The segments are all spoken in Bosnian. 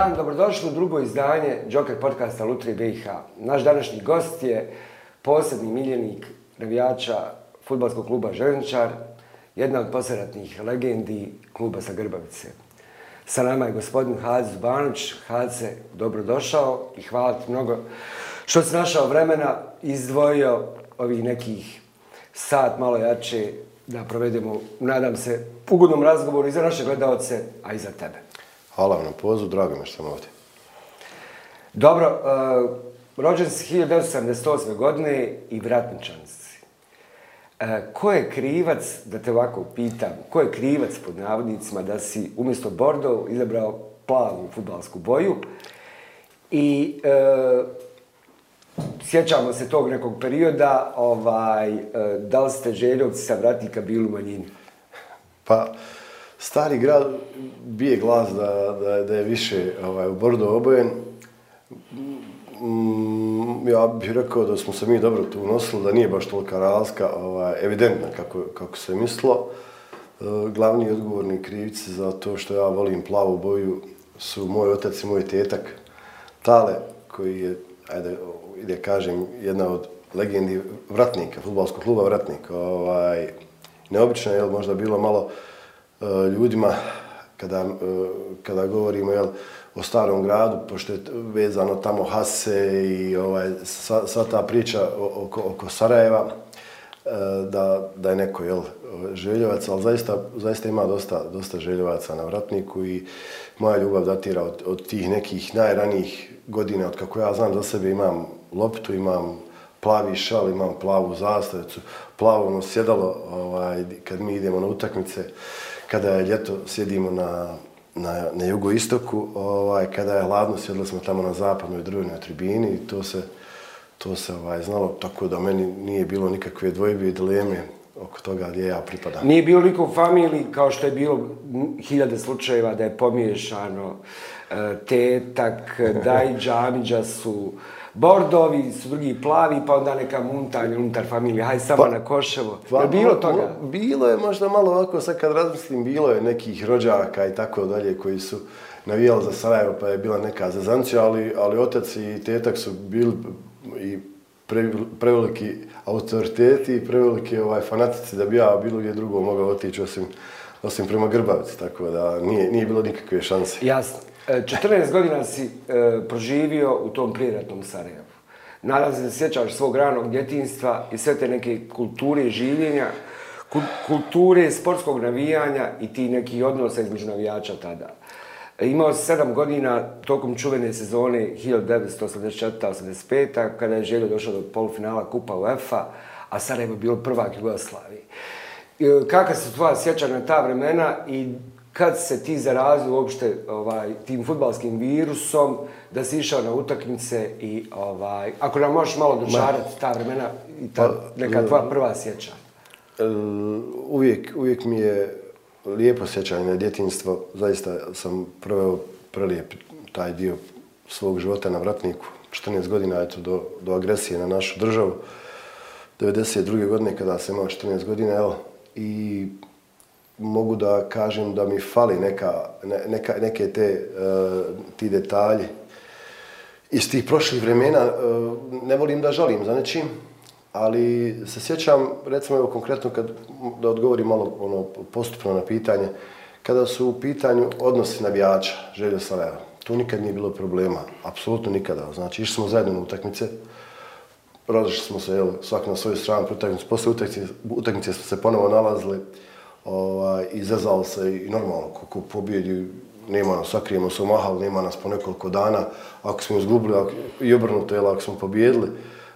dan, dobrodošli u drugo izdanje Joker podcasta Lutri BiH. Naš današnji gost je posebni miljenik navijača futbalskog kluba Željničar, jedna od posleratnih legendi kluba sa Grbavice. Sa nama je gospodin Hadz Zbanović. Hadze, dobrodošao i hvala ti mnogo što si našao vremena izdvojio ovih nekih sat malo jače da provedemo, nadam se, ugodnom razgovoru i za naše gledalce, a i za tebe. Hvala vam na pozivu, drago mi što sam ovdje. Dobro, uh, rođen si 1978. godine i vratničan si. Uh, ko je krivac, da te ovako pitam, ko je krivac pod navodnicima da si umjesto Bordeaux izabrao plavu futbalsku boju i uh, sjećamo se tog nekog perioda, ovaj, da li ste željovci sa vratnika bili u manjini? Pa, stari grad bije glas da, da, da je više ovaj, u Bordo obojen. Mm, ja bih rekao da smo se mi dobro tu unosili, da nije baš tolika razlika ovaj, evidentna kako, kako se mislo. E, glavni odgovorni krivci za to što ja volim plavu boju su moj otac i moj tetak Tale, koji je, ajde, ide kažem, jedna od legendi vratnika, futbalskog kluba vratnika. Ovaj, neobično je možda bilo malo uh, Eh, ljudima kada, eh, kada govorimo jel, o starom gradu, pošto je vezano tamo Hase i ovaj, sva, sva ta priča oko, oko Sarajeva, eh, da, da je neko jel, željevac, ali zaista, zaista ima dosta, dosta željevaca na vratniku i moja ljubav datira od, od tih nekih najranijih godina, od kako ja znam za sebe imam loptu, imam plavi šal, imam plavu zastavicu, plavo sjedalo ovaj, kad mi idemo na utakmice, kada je ljeto sjedimo na, na, na jugoistoku, ovaj, kada je hladno sjedili smo tamo na zapadnoj drvenoj tribini i to se, to se ovaj, znalo tako da meni nije bilo nikakve dvojbe i dileme oko toga gdje ja pripadam. Nije bilo niko u familiji kao što je bilo hiljade slučajeva da je pomiješano e, tetak, daj džamiđa su bordovi, su drugi plavi, pa onda neka muntanja unutar familije, haj samo pa, na Koševo. Pa, je bilo toga? Bilo je možda malo ovako, sad kad razmislim, bilo je nekih rođaka i tako dalje koji su navijali za Sarajevo, pa je bila neka zazancija, ali, ali otac i tetak su bili i pre, preveliki autoriteti i preveliki ovaj, fanatici da bi ja bilo gdje drugo mogao otići osim, osim prema Grbavici, tako da nije, nije bilo nikakve šanse. Jasno. E, 14 godina si e, proživio u tom prijeratnom Sarajevu. Nadam se da sjećaš svog ranog djetinstva i sve te neke kulture življenja, kulture sportskog navijanja i ti neki odnosa između navijača tada. E, imao si 7 godina tokom čuvene sezone 1984-85 kada je Željo došao do polufinala Kupa UEFA, a Sarajevo je bilo prvak Jugoslavije. E, Kakva se tvoja sjeća na ta vremena i kad se ti zarazio uopšte ovaj, tim futbalskim virusom, da si išao na utakmice i ovaj, ako nam možeš malo dožarati ta vremena i ta pa, neka tvoja prva sjeća. Uvijek, uvijek mi je lijepo sjećanje na djetinstvo. Zaista sam proveo prelijep taj dio svog života na vratniku. 14 godina eto, do, do agresije na našu državu. 92. godine kada sam imao 14 godina, evo, i mogu da kažem da mi fali neka, neka, neke te, uh, ti detalji iz tih prošlih vremena. Uh, ne volim da žalim za nečim, ali se sjećam, recimo evo konkretno kad, da odgovorim malo ono, postupno na pitanje, kada su u pitanju odnosi navijača, Željo Sarajeva, tu nikad nije bilo problema, apsolutno nikada. Znači, išli smo zajedno na utakmice, razišli smo se, jel, svak na svoju stranu, utakmice, posle utakmice, utakmice smo se ponovo nalazili, ovaj, izazao se i normalno, kako pobjedi, nema nas, sakrijemo se u mahal, nema nas po nekoliko dana, ako smo izgubili ako, i obrnuto, jel, ako smo pobjedili,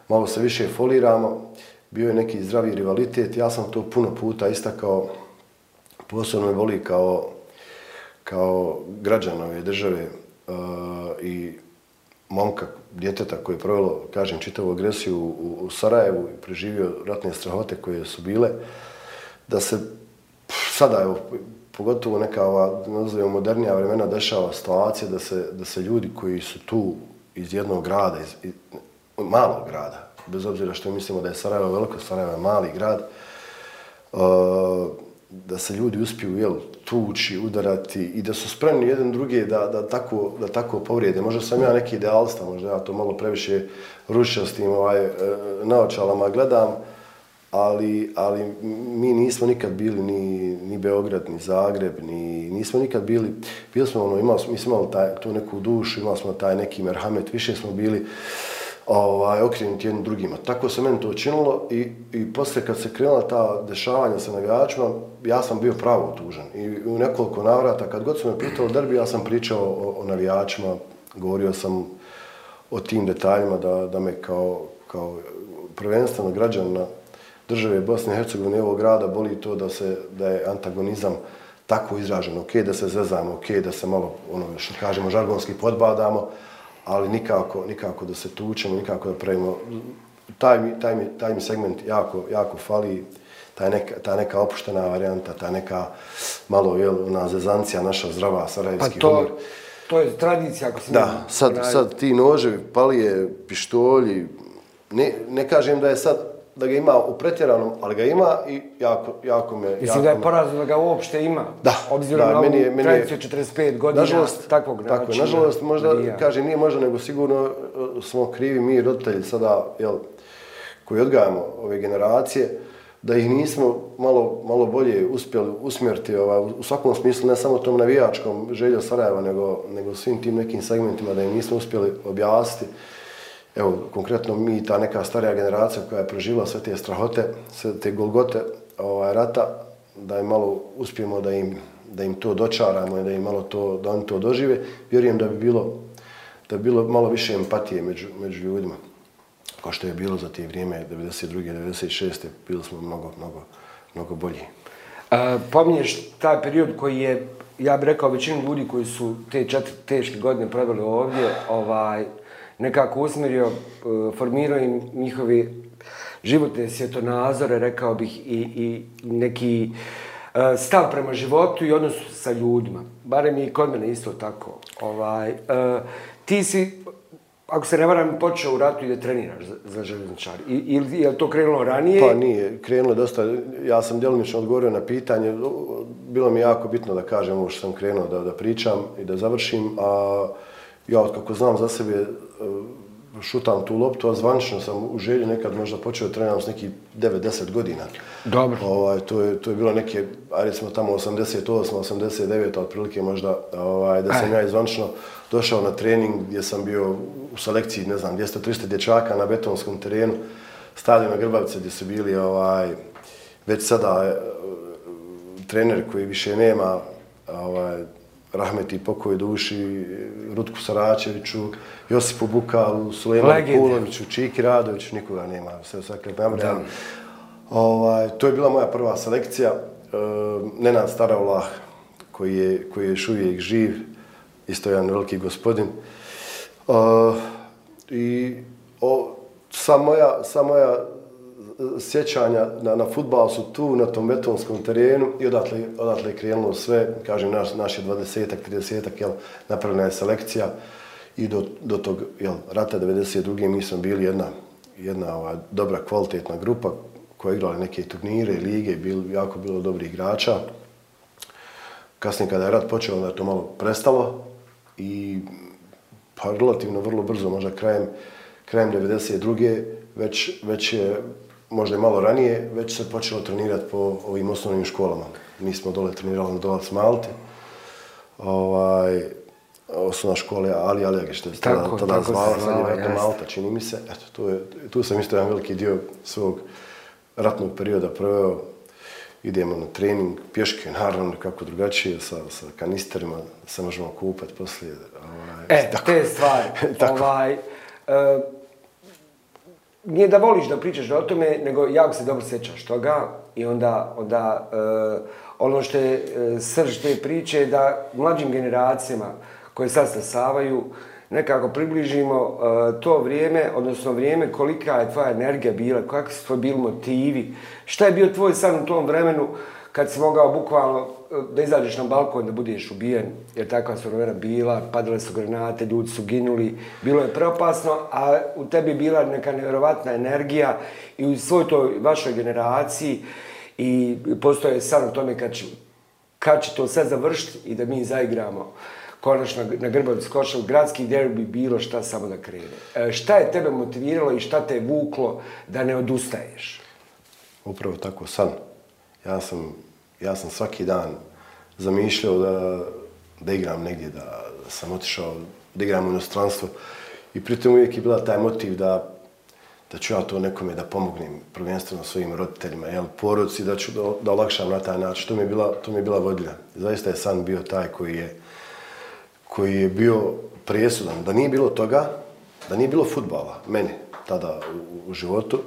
malo se više foliramo, bio je neki zdravi rivalitet, ja sam to puno puta istakao, posebno me boli kao, kao građan ove države uh, i momka, djeteta koji je provjelo, kažem, čitavu agresiju u, u Sarajevu i preživio ratne strahote koje su bile, da se sada, evo, pogotovo neka ova, nazovimo, modernija vremena dešava situacija da se, da se ljudi koji su tu iz jednog grada, iz, iz malog grada, bez obzira što mislimo da je Sarajevo veliko, Sarajevo je mali grad, uh, da se ljudi uspiju jel, tući, udarati i da su spremni jedan drugi da, da, tako, da tako povrijede. Možda sam ja neki idealista, možda ja to malo previše rušio s tim ovaj, eh, naočalama gledam, ali, ali mi nismo nikad bili ni, ni Beograd, ni Zagreb, ni, nismo nikad bili, bili smo ono, imali smo, mi smo imali taj, tu neku dušu, imali smo taj neki merhamet, više smo bili ovaj, okrenuti jednim drugima. Tako se meni to učinilo i, i posle kad se krenula ta dešavanja sa navijačima, ja sam bio pravo tužan. I u nekoliko navrata, kad god su me pitao derbi, ja sam pričao o, o navijačima, govorio sam o tim detaljima da, da me kao, kao prvenstveno građana države Bosne i Hercegovine ovog grada boli to da se da je antagonizam tako izražen. Ok, da se zezamo, ok, da se malo, ono što kažemo, žargonski podbadamo, ali nikako, nikako da se tučemo, nikako da pravimo. Taj mi, taj mi, taj mi segment jako, jako fali, ta neka, ta neka opuštena varijanta, ta neka malo, jel, ona zezancija, naša zdrava, sarajevski pa to, humor. To je tradicija, ako se Da, sad, sad ti noževi, palije, pištolji, ne, ne kažem da je sad da ga ima u pretjeranom, ali ga ima i jako, jako me... Mislim jako da je porazno da ga uopšte ima. Da, Obzirom da, na meni je, meni je, tradiciju 45 godina nažalost, takvog načina. Tako je, nažalost, možda, navija. kaže, nije možda, nego sigurno e, smo krivi mi roditelji sada, jel, koji odgajamo ove generacije, da ih nismo malo, malo bolje uspjeli usmjeriti ovaj, u svakom smislu, ne samo tom navijačkom želju Sarajeva, nego, nego svim tim nekim segmentima da im nismo uspjeli objasniti evo, konkretno mi, ta neka starija generacija koja je preživila sve te strahote, sve te golgote ovaj, rata, da im malo uspijemo da im, da im to dočaramo i da im malo to, da oni to dožive, vjerujem da bi bilo, da bi bilo malo više empatije među, među ljudima. Kao što je bilo za te vrijeme, 92. 96. bili smo mnogo, mnogo, mnogo bolji. A, pominješ taj period koji je, ja bih rekao, većinu ljudi koji su te četiri teške godine proveli ovdje, ovaj, nekako usmjerio, e, formirao im njihovi životne svjetonazore, rekao bih, i, i neki e, stav prema životu i odnosu sa ljudima. Barem i kod mene isto tako. Ovaj, e, ti si, ako se ne varam, počeo u ratu i da treniraš za, za železničar. I, ili je to krenulo ranije? Pa nije, krenulo dosta, ja sam djelomično odgovorio na pitanje, bilo mi jako bitno da kažem ovo što sam krenuo da, da pričam i da završim, a ja kako znam za sebe šutam tu loptu, a zvanično sam u želji nekad možda počeo treniram s nekih 9-10 godina. Dobro. Ovaj, to, je, to je bilo neke, ajde smo tamo 88, 89, otprilike možda, ovaj, da sam Aj. ja izvanično došao na trening gdje sam bio u selekciji, ne znam, 200-300 dječaka na betonskom terenu, stavljeno na Grbavice gdje su bili ovaj, već sada e, trener koji više nema ovaj, rahmeti pokoj duši, Rutku Saračeviću, Josipu Bukalu, Sulejmanu Kuloviću, Čiki Radoviću, nikoga nema, sve svakle memorijalno. Ovaj, to je bila moja prva selekcija. E, Nenad Staravlah, koji je, koji je još uvijek živ, isto jedan veliki gospodin. E, I o, sa moja, sa moja sjećanja na, na futbal su tu, na tom betonskom terenu i odatle, odatle je krenulo sve, kažem, naš, naš je 20-ak, 30-ak, jel, napravljena je selekcija i do, do tog, jel, rata 92. mi smo bili jedna, jedna ova, dobra, kvalitetna grupa koja je igrala neke turnire, lige, bil, jako bilo dobrih igrača. Kasnije kada je rat počeo, onda je to malo prestalo i pa relativno vrlo brzo, možda krajem, krajem 92. već, već je možda i malo ranije, već se počelo trenirati po ovim osnovnim školama. Mi smo dole trenirali na Dolac Malte. Ovaj, osnovna škola je Ali Alijage, što je tada, tako, tada tako zvala, sad je vjerojatno Malta, čini mi se. Eto, tu, je, tu sam isto jedan veliki dio svog ratnog perioda proveo. Idemo na trening, pješke, naravno, kako drugačije, sa, sa kanisterima, se možemo kupati poslije. Ovaj, e, tako. te stvari. ovaj, uh, nije da voliš da pričaš o tome, nego jako se dobro sećaš toga i onda, onda e, ono što je e, srž te priče je da mlađim generacijama koje sad stasavaju nekako približimo e, to vrijeme, odnosno vrijeme kolika je tvoja energija bila, kakvi su tvoji bili motivi, šta je bio tvoj san u tom vremenu kad si mogao bukvalno da izađeš na balkon da budeš ubijen, jer takva su bila, padale su granate, ljudi su ginuli, bilo je preopasno, a u tebi bila neka nevjerovatna energija i u svoj toj vašoj generaciji i postoje san o tome kad će, kad će to sve završiti i da mi zaigramo konačno na Grbavic Košav, gradski derbi, bilo šta samo da krene. E, šta je tebe motiviralo i šta te je vuklo da ne odustaješ? Upravo tako, san. Ja sam, ja sam svaki dan zamišljao da, da igram negdje, da sam otišao da igram u inostranstvo. I pritom uvijek je bila taj motiv da, da ću ja to nekome da pomognem, prvenstveno svojim roditeljima, jel, porodci, da ću da, da olakšam na taj način. To mi je bila, to mi je bila vodilja. Zaista je san bio taj koji je, koji je bio presudan. Da nije bilo toga, da nije bilo futbala, meni, tada u, u životu,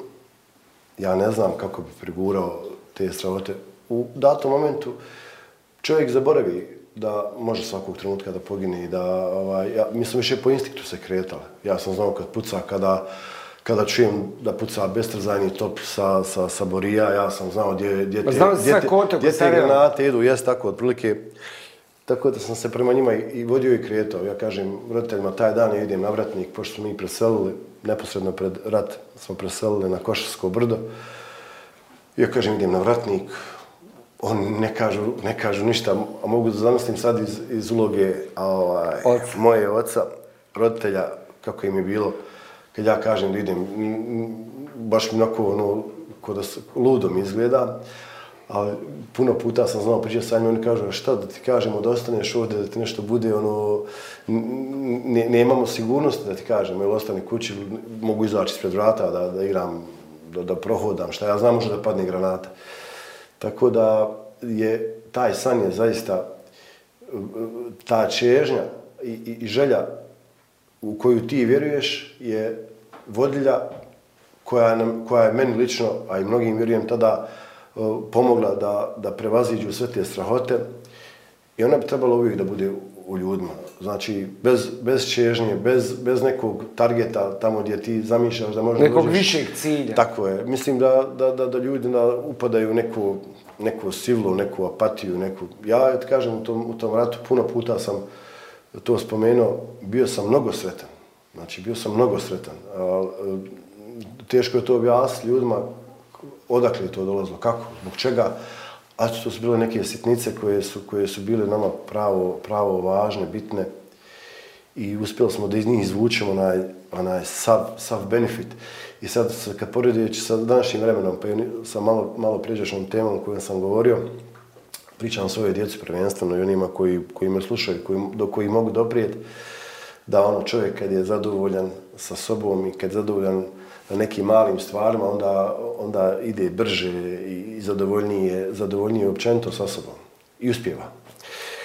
ja ne znam kako bi prigurao te stravote. U datom momentu čovjek zaboravi da može svakog trenutka da pogine i da, ovaj, ja, mislim, više po instinktu se kretale. Ja sam znao kad puca, kada, kada čujem da puca bestrzajni top sa, sa, sa Borija, ja sam znao gdje, gdje te, gdje te, gdje te granate idu, jes tako, otprilike, Tako da sam se prema njima i vodio i kretao. Ja kažem roditeljima, taj dan ja idem na vratnik, pošto smo mi preselili, neposredno pred rat smo preselili na Košarsko brdo. Ja kažem, idem na vratnik, oni ne kažu, ne kažu ništa, a mogu da zamislim sad iz, iz uloge ovaj, oca. moje oca, roditelja, kako im je bilo, kad ja kažem da idem, baš mi onako, ono, kod da ludo mi izgleda, ali puno puta sam znao pričati sa njim, oni kažu, šta da ti kažemo, da ostaneš ovdje, da ti nešto bude, ono, ne, nemamo sigurnosti da ti kažem, ili ostane kući, mogu izaći ispred vrata, da, da igram, da, da prohodam, šta ja znam, može da padne granata. Tako da je, taj san je zaista, e, ta čežnja i, i, i želja u koju ti vjeruješ je vodilja koja, nam, koja je meni lično, a i mnogim vjerujem tada, e, pomogla da, da prevaziđu sve te strahote i ona bi trebala uvijek da bude u ljudima. Znači, bez, bez čežnje, bez, bez nekog targeta tamo gdje ti zamišljaš da možda Nekog dođeš. višeg cilja. Tako je. Mislim da, da, da, da ljudi da upadaju u neku, neku silu, neku apatiju, neku... Ja, ja kažem, u tom, u tom ratu puno puta sam to spomenuo, bio sam mnogo sretan. Znači, bio sam mnogo sretan. A, teško je to objasniti ljudima odakle je to dolazilo, kako, zbog čega, a to su bile neke sitnice koje su, koje su bile nama pravo, pravo važne, bitne i uspjeli smo da iz njih izvučemo onaj, onaj sav, sav benefit. I sad, kad poredijeći sa današnjim vremenom, pa sa malo, malo prijeđašnom temom kojom sam govorio, pričam svoje djeci prvenstveno i onima koji, koji me slušaju, koji, do koji mogu doprijeti, da ono čovjek kad je zadovoljan sa sobom i kad je zadovoljan na nekim malim stvarima, onda, onda ide brže i zadovoljnije, zadovoljnije općenito sa sobom. I uspjeva.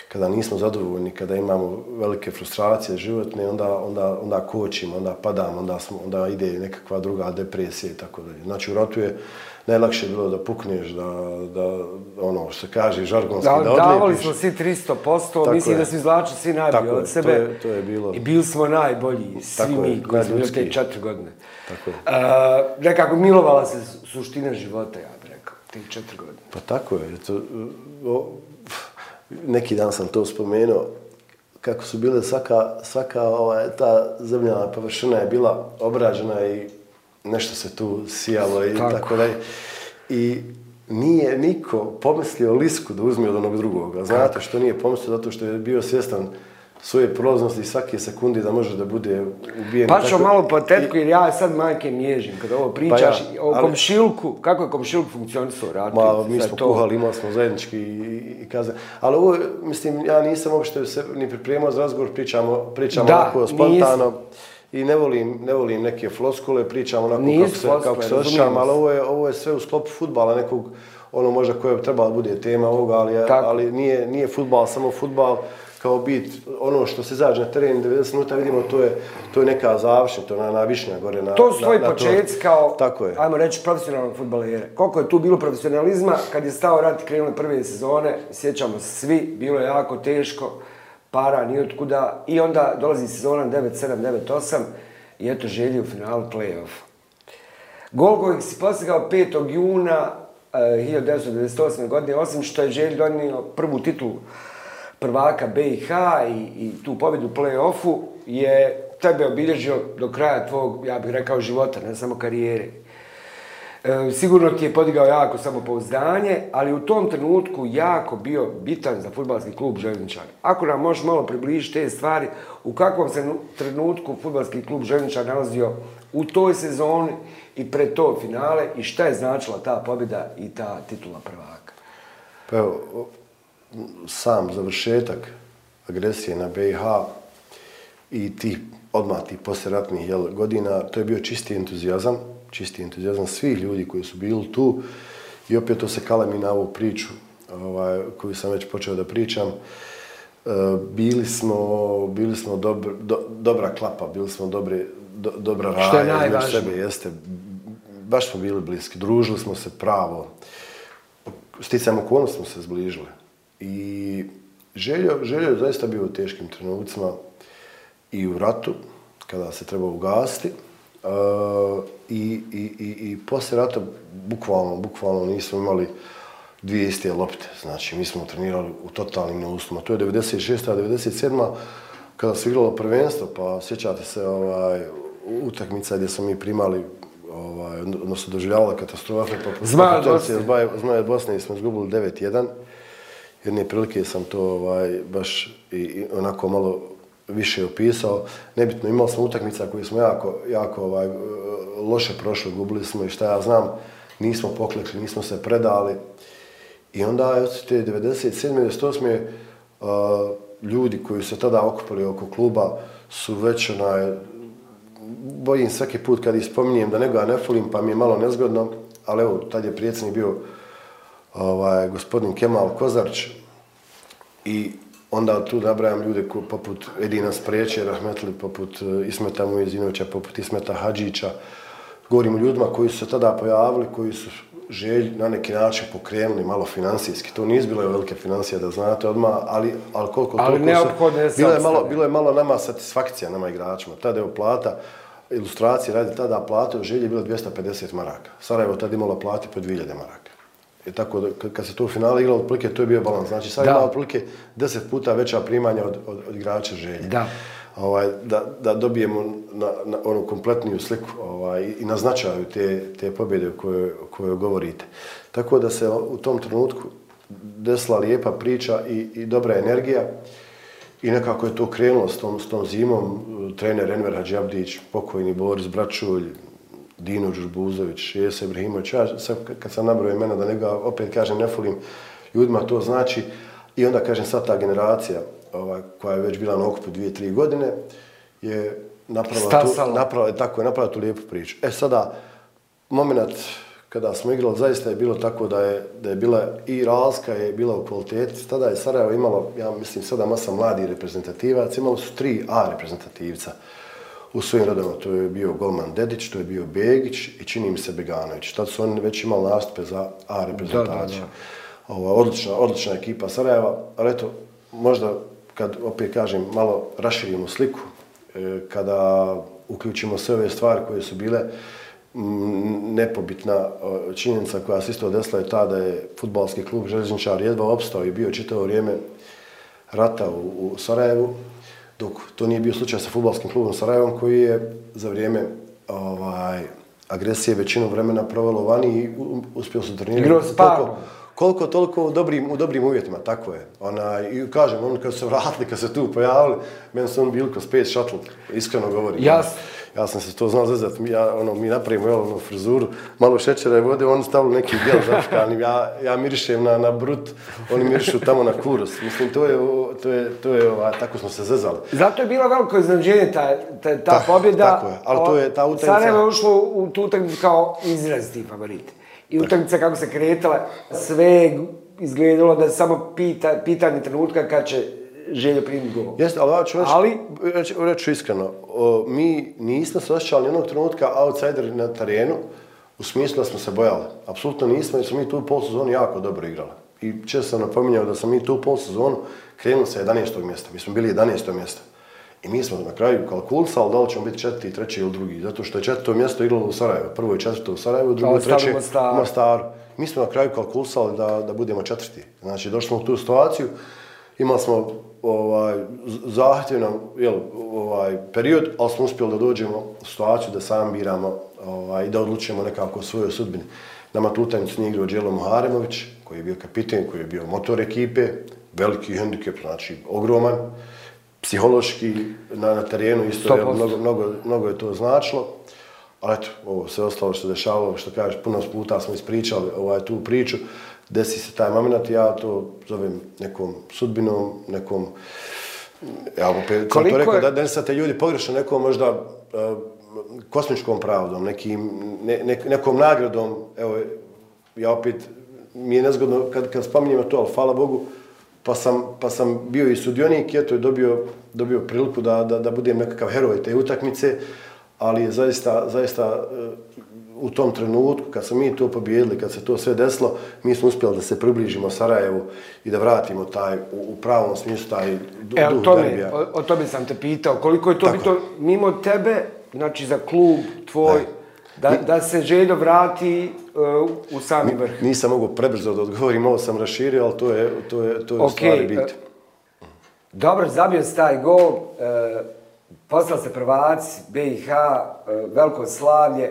Kada nismo zadovoljni, kada imamo velike frustracije životne, onda, onda, onda kočimo, onda padamo, onda, smo, onda ide nekakva druga depresija i tako dalje. Znači, u ratu je najlakše bilo da pukneš, da, da ono što kaže, žargonski, da, da odlijepiš. Davali smo svi 300%, mislim je. da su izvlačili svi najbolji od sebe. To je, to je bilo. I bili smo najbolji, svi tako mi je, koji smo bili te četiri godine. Tako je. Uh, nekako milovala se suština života, ja bih rekao, te četiri godine. Pa tako je. To, o, neki dan sam to spomenuo, kako su bile svaka, svaka ovaj, ta zemljana površina je bila obrađena i nešto se tu sijalo i tako, tako dalje. I nije niko pomislio lisku da uzme od onog drugog. Znate što nije pomislio? Zato što je bio svjestan svoje prolaznosti svake sekunde da može da bude ubijen. Pa ću malo po tetku, jer ja sad majke mježim kada ovo pričaš pa ja, o ali, komšilku. Kako je komšilk funkcionisao? Rati, ma, mi smo to... kuhali, imali smo zajednički i, i kaze. Ali ovo, mislim, ja nisam uopšte se ni pripremao za razgovor, pričamo, pričamo da, onako spontano. Nisam. I ne volim, ne volim neke floskule, pričam onako Nis kako se, floskule, kako se osjećam, ali ovo je, ovo je sve u sklopu futbala nekog, ono možda koje bi trebalo bude tema ovoga, ali, je, ali nije, nije futbal, samo futbal kao bit, ono što se zađe na teren 90 minuta vidimo, to je, to je neka završna, to je na, na višnja gore. Na, to su tvoji početci kao, Tako je. ajmo reći, profesionalnog futbalere. Koliko je tu bilo profesionalizma kad je stao rat i krenuli prve sezone, sjećamo se svi, bilo je jako teško, para, ni od kuda, i onda dolazi sezona 9-7-9-8 i eto želji u finalu play-off. Gol kojeg si postigao 5. juna eh, uh, 1998. godine, osim što je želj donio prvu titulu prvaka BiH i, i tu pobjedu u play-offu je tebe obilježio do kraja tvog, ja bih rekao, života, ne samo karijere. E, sigurno ti je podigao jako samopouzdanje, ali u tom trenutku jako bio bitan za futbalski klub Željničar. Ako nam možeš malo približiti te stvari, u kakvom se trenutku futbalski klub Željničar nalazio u toj sezoni i pred to finale i šta je značila ta pobjeda i ta titula prvaka? Pa evo, sam završetak agresije na BiH i ti odmah tih posljeratnih godina, to je bio čisti entuzijazam, čisti entuzijazam svih ljudi koji su bili tu i opet to se kalemi na ovu priču ovaj, koju sam već počeo da pričam. E, bili smo, bili smo dobr, do, dobra klapa, bili smo dobri, do, dobra raja. Što je najvažnije? Sebe, jeste, baš smo bili bliski, družili smo se pravo. Sticajem okolnosti smo se zbližili. I željo, željo je zaista bio u teškim trenucima i u ratu, kada se treba ugasiti. Uh, i, i, i, i poslije rata bukvalno, bukvalno nismo imali dvije iste lopte. Znači, mi smo trenirali u totalnim neuslovima. To je 96. a 97. kada se igralo prvenstvo, pa sjećate se ovaj, utakmica gdje smo mi primali ovaj, odnosno doživljavali katastrofe. Pa Zmaja od Bosne. Zmaja od Bosne smo izgubili 9-1. Jedne prilike sam to ovaj, baš i, i onako malo više opisao. Nebitno, imali smo utakmica koje smo jako, jako ovaj, loše prošli, gubili smo i šta ja znam, nismo poklekli, nismo se predali. I onda, od te 97. 98. Uh, ljudi koji su tada okupili oko kluba su već onaj, bojim svaki put kad ispominjem da nego ja ne fulim, pa mi je malo nezgodno, ali evo, tad je prijedsjednik bio ovaj, gospodin Kemal Kozarć i onda tu nabrajam ljude ko, poput Edina Spreće, Rahmetli, poput uh, Ismeta Mujezinovića, poput Ismeta Hadžića, govorimo o ljudima koji su se tada pojavili, koji su želj na neki način pokrenuli malo finansijski. To nije bilo velike financije da znate odmah, ali, ali koliko ali toliko se... Bilo je, malo, bilo je malo nama satisfakcija, nama igračima. Tada je plata, ilustracije radi tada plata u želji je bila 250 maraka. Sarajevo tada imala plati po 2000 maraka. I tako da, kad se to u finale igralo, otprilike to je bio balans. Znači sad ima otprilike 10 puta veća primanja od, od, od igrača želje. Da ovaj, da, da dobijemo na, na onu kompletniju sliku ovaj, i na značaju te, te pobjede o kojoj, kojoj govorite. Tako da se u tom trenutku desila lijepa priča i, i dobra energija i nekako je to krenulo s tom, s tom zimom. Trener Enver Hadžabdić, pokojni Boris Bračulj, Dino Đurbuzović, Jese Ibrahimović, ja sad kad sam nabrao imena da nego opet kažem ne fulim ljudima to znači i onda kažem sad ta generacija ovaj, koja je već bila na okupu dvije, tri godine, je napravila tu, napravila, tako je, napravila tu lijepu priču. E sada, moment kada smo igrali, zaista je bilo tako da je, da je bila i Ralska je bila u kvaliteti. Tada je Sarajevo imalo, ja mislim, sada masa mladi reprezentativac, imalo su tri A reprezentativca u svojim rodama. To je bio Golman Dedić, to je bio Begić i čini mi se Beganović. Tad su oni već imali nastupe za A reprezentaciju. Ova, odlična, odlična ekipa Sarajeva, ali eto, možda kad opet kažem malo raširimo sliku, e, kada uključimo sve ove stvari koje su bile nepobitna činjenica koja se isto desila je ta da je futbalski klub Železničar jedva opstao i bio čitavo vrijeme rata u, u Sarajevu, dok to nije bio slučaj sa futbalskim klubom Sarajevom koji je za vrijeme ovaj, agresije većinu vremena provelo vani i uspio su trenirati. Igrao se koliko toliko u dobrim, u dobrim uvjetima, tako je. Ona, I kažem, on kad se vratili, kad se tu pojavili, meni su on bili ko Space Shuttle, iskreno govorim. Jasno. Ja sam se to znao zezat, mi, ja, ono, mi napravimo jel, ono, frizuru, malo šećera i vode, oni stavili neki gel zaškani, ja, ja mirišem na, na brut, oni mirišu tamo na kurus. Mislim, to je, to je, to je ova, tako smo se zezali. Zato je bilo veliko iznadženje ta, ta, ta Ta, pobjeda. Tako je, ali to je ta utakmica. Sarajevo je ušlo u tu utakmicu kao izraziti favorit i utakmica kako se kretala, sve izgledalo da samo pita, pitanje trenutka kad će želje primiti gol. Jeste, ali ću reći, ali, reći, reći iskreno, o, mi nismo se osjećali jednog trenutka outsider na terenu, u smislu da smo se bojali. Apsolutno nismo, jer smo mi tu u polsezonu jako dobro igrali. I često sam napominjao da smo mi tu u polsezonu krenuli sa 11. mjesta. Mi smo bili 11. mjesta. I mi smo na kraju kalkulisali da li ćemo biti četvrti, treći ili drugi. Zato što je četvrto mjesto igralo u Sarajevo. Prvo je četvrto u Sarajevo, drugo je treće u Mostaru. Mi smo na kraju kalkulisali da, da budemo četvrti. Znači, došli smo u tu situaciju, imali smo ovaj, zahtjevnan jel, ovaj, period, ali smo uspjeli da dođemo u situaciju da sam biramo ovaj, da odlučujemo nekako o svojoj sudbini. Nama tu utajnicu nije igrao Đelo Muharemović, koji je bio kapiten, koji je bio motor ekipe, veliki hendikep, znači ogroman, psihološki na, na terenu isto, jel, mnogo, mnogo, mnogo je to značilo. Ali eto, ovo sve ostalo što se dešavalo, što kažeš, puno puta smo ispričali ovaj, tu priču, desi se taj moment, ja to zovem nekom sudbinom, nekom, ja opet sam to rekao, je... da, se te ljudi pogrešno nekom možda uh, kosmičkom pravdom, nekim, ne, ne, nekom nagradom, evo, ja opet, mi je nezgodno kad, kad spominjem to, ali hvala Bogu, pa sam, pa sam bio i sudionik, eto je dobio, dobio priliku da, da, da budem nekakav heroj te utakmice, ali je zaista, zaista u tom trenutku, kad smo mi to pobjedili, kad se to sve desilo, mi smo uspjeli da se približimo Sarajevu i da vratimo taj, u, u pravom smislu, taj duh e, to derbija. O, o tome sam te pitao, koliko je to Tako. bito mimo tebe, znači za klub tvoj, ne. da, da se Željo vrati uh, u sami vrh? Nisam mogu prebrzo da odgovorim, ovo sam raširio, ali to je, to je, to je okay. stvari bit. Uh, dobro, zabio se taj gol, uh, poslao se prvac, BiH, uh, veliko slavlje,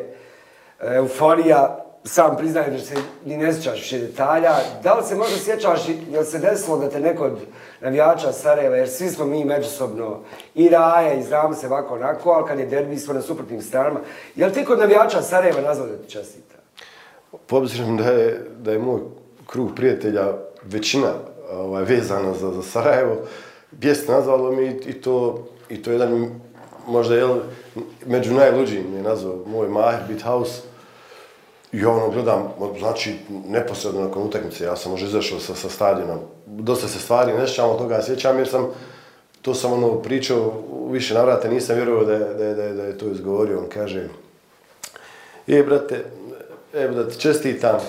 euforija, sam priznajem da se ni ne sjećaš više detalja. Da li se možda sjećaš, jel se desilo da te neko od navijača Sarajeva, jer svi smo mi međusobno i raje, i znamo se ovako onako, ali kad je derbi smo na suprotnim stranama, je li ti kod navijača Sarajeva nazvao da ti častita? Po pa obzirom da je, da je moj krug prijatelja većina ovaj, vezana za, za Sarajevo, bijest nazvalo mi i to, i to jedan možda je među najluđim je nazvao moj Maher Bithouse, I ono gledam, znači, neposredno nakon utakmice, ja sam možda izašao sa, sa stadionom. Dosta se stvari ne sjećam od toga sjećam, jer sam, to sam ono pričao više navrate, nisam vjerovao da, da, da, da je to izgovorio. On kaže, je, brate, evo da ti čestitam.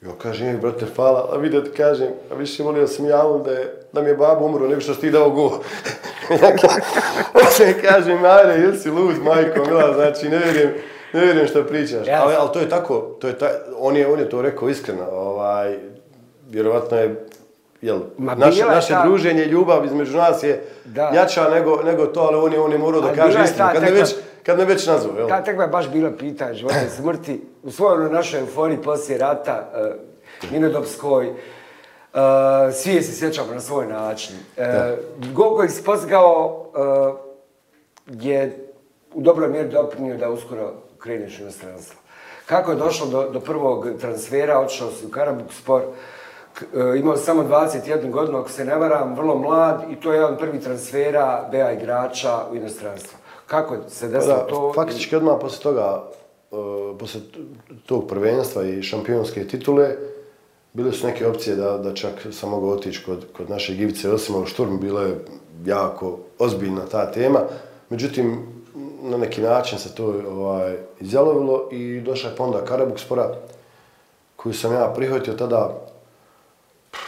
Jo, kaže, je, brate, hvala, a vidio ti kažem, a više volio sam javno da, je, da mi je babo umro, nego što si ti dao go. ja kaže, Mare, jesi lud, majko, mila, znači, ne vjerujem, ne vjerujem što pričaš. Ja. Ali, ali to je tako, to je ta, on, je, on je to rekao iskreno. Ovaj, vjerovatno je, jel, Ma naše, naše ta... druženje, ljubav između nas je da. jača nego, nego to, ali on je, on je morao da kaže istinu. Kad, tekva, već, kad me već nazvao. Jel? Ta tekva je baš bila pitanje života i smrti. U svojoj našoj euforiji poslije rata, uh, Minodopskoj, uh, svi je se sjećamo na svoj način. Uh, Gol koji si postigao uh, je u dobroj mjeri doprinio da uskoro kreneš u inostranstvo. Kako je došlo do, do prvog transfera, odšao si u Karabuk spor, e, imao samo 21 godinu, ako se ne varam, vrlo mlad i to je jedan prvi transfera BA igrača u inostranstvo. Kako se desilo da, to? Faktički odmah posle toga, uh, posle tog prvenstva i šampionske titule, bile su neke opcije da, da čak sam mogao otići kod, kod naše Givice Osimov Šturm, bila je jako ozbiljna ta tema. Međutim, na neki način se to ovaj, izjalovilo i došla je ponda Karabuk spora koju sam ja prihvatio tada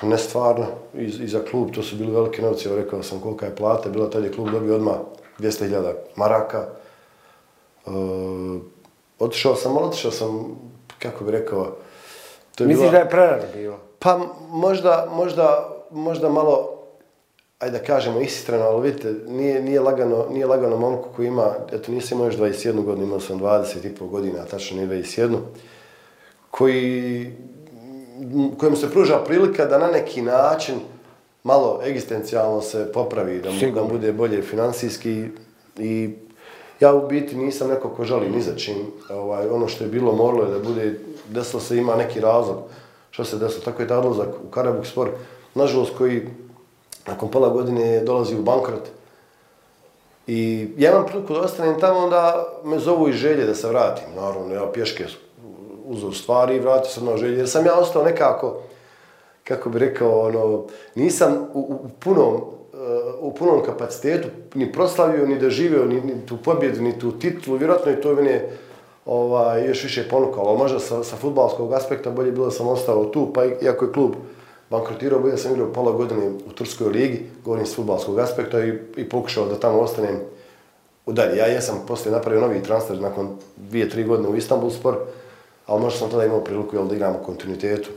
ne stvarno i, i za klub, to su bili velike novci, evo rekao sam kolika je plata, bila tad je klub dobio odmah 200.000 maraka. E, otišao sam, otišao sam, kako bi rekao, to je Misliš bila... da je prerano bilo? Pa možda, možda, možda malo ajde da kažemo istrano, ali vidite, nije, nije, lagano, nije lagano momku koji ima, eto nisam imao još 21 godinu, imao sam 20 i pol godina, tačno nije 21, koji, kojem se pruža prilika da na neki način malo egzistencijalno se popravi, da, mu, da bude bolje finansijski i ja u biti nisam neko ko žali ni za čim. Ovaj, ono što je bilo moralo je da bude, desilo se ima neki razlog što se desilo. Tako je ta odlazak u Karabuk spor, nažalost koji nakon pola godine dolazi u bankrot. I ja imam priliku da ostanem tamo, onda me zovu i želje da se vratim. Naravno, ja pješke uzao stvari i vratio sam na želje. Jer sam ja ostao nekako, kako bi rekao, ono, nisam u, u, punom, eh, u punom kapacitetu ni proslavio, ni doživio, ni, ni tu pobjedu, ni tu titulu. Vjerojatno je to mene ovaj, još više ponukalo. Možda sa, sa futbalskog aspekta bolje bilo da sam ostao tu, pa iako je klub bankrotirao, bio sam igrao pola godine u Turskoj ligi, govorim s futbalskog aspekta i, i pokušao da tamo ostanem u dalje. Ja jesam poslije napravio novi transfer nakon dvije, tri godine u Istanbul spor, ali možda sam tada imao priliku jel, da igram u kontinuitetu.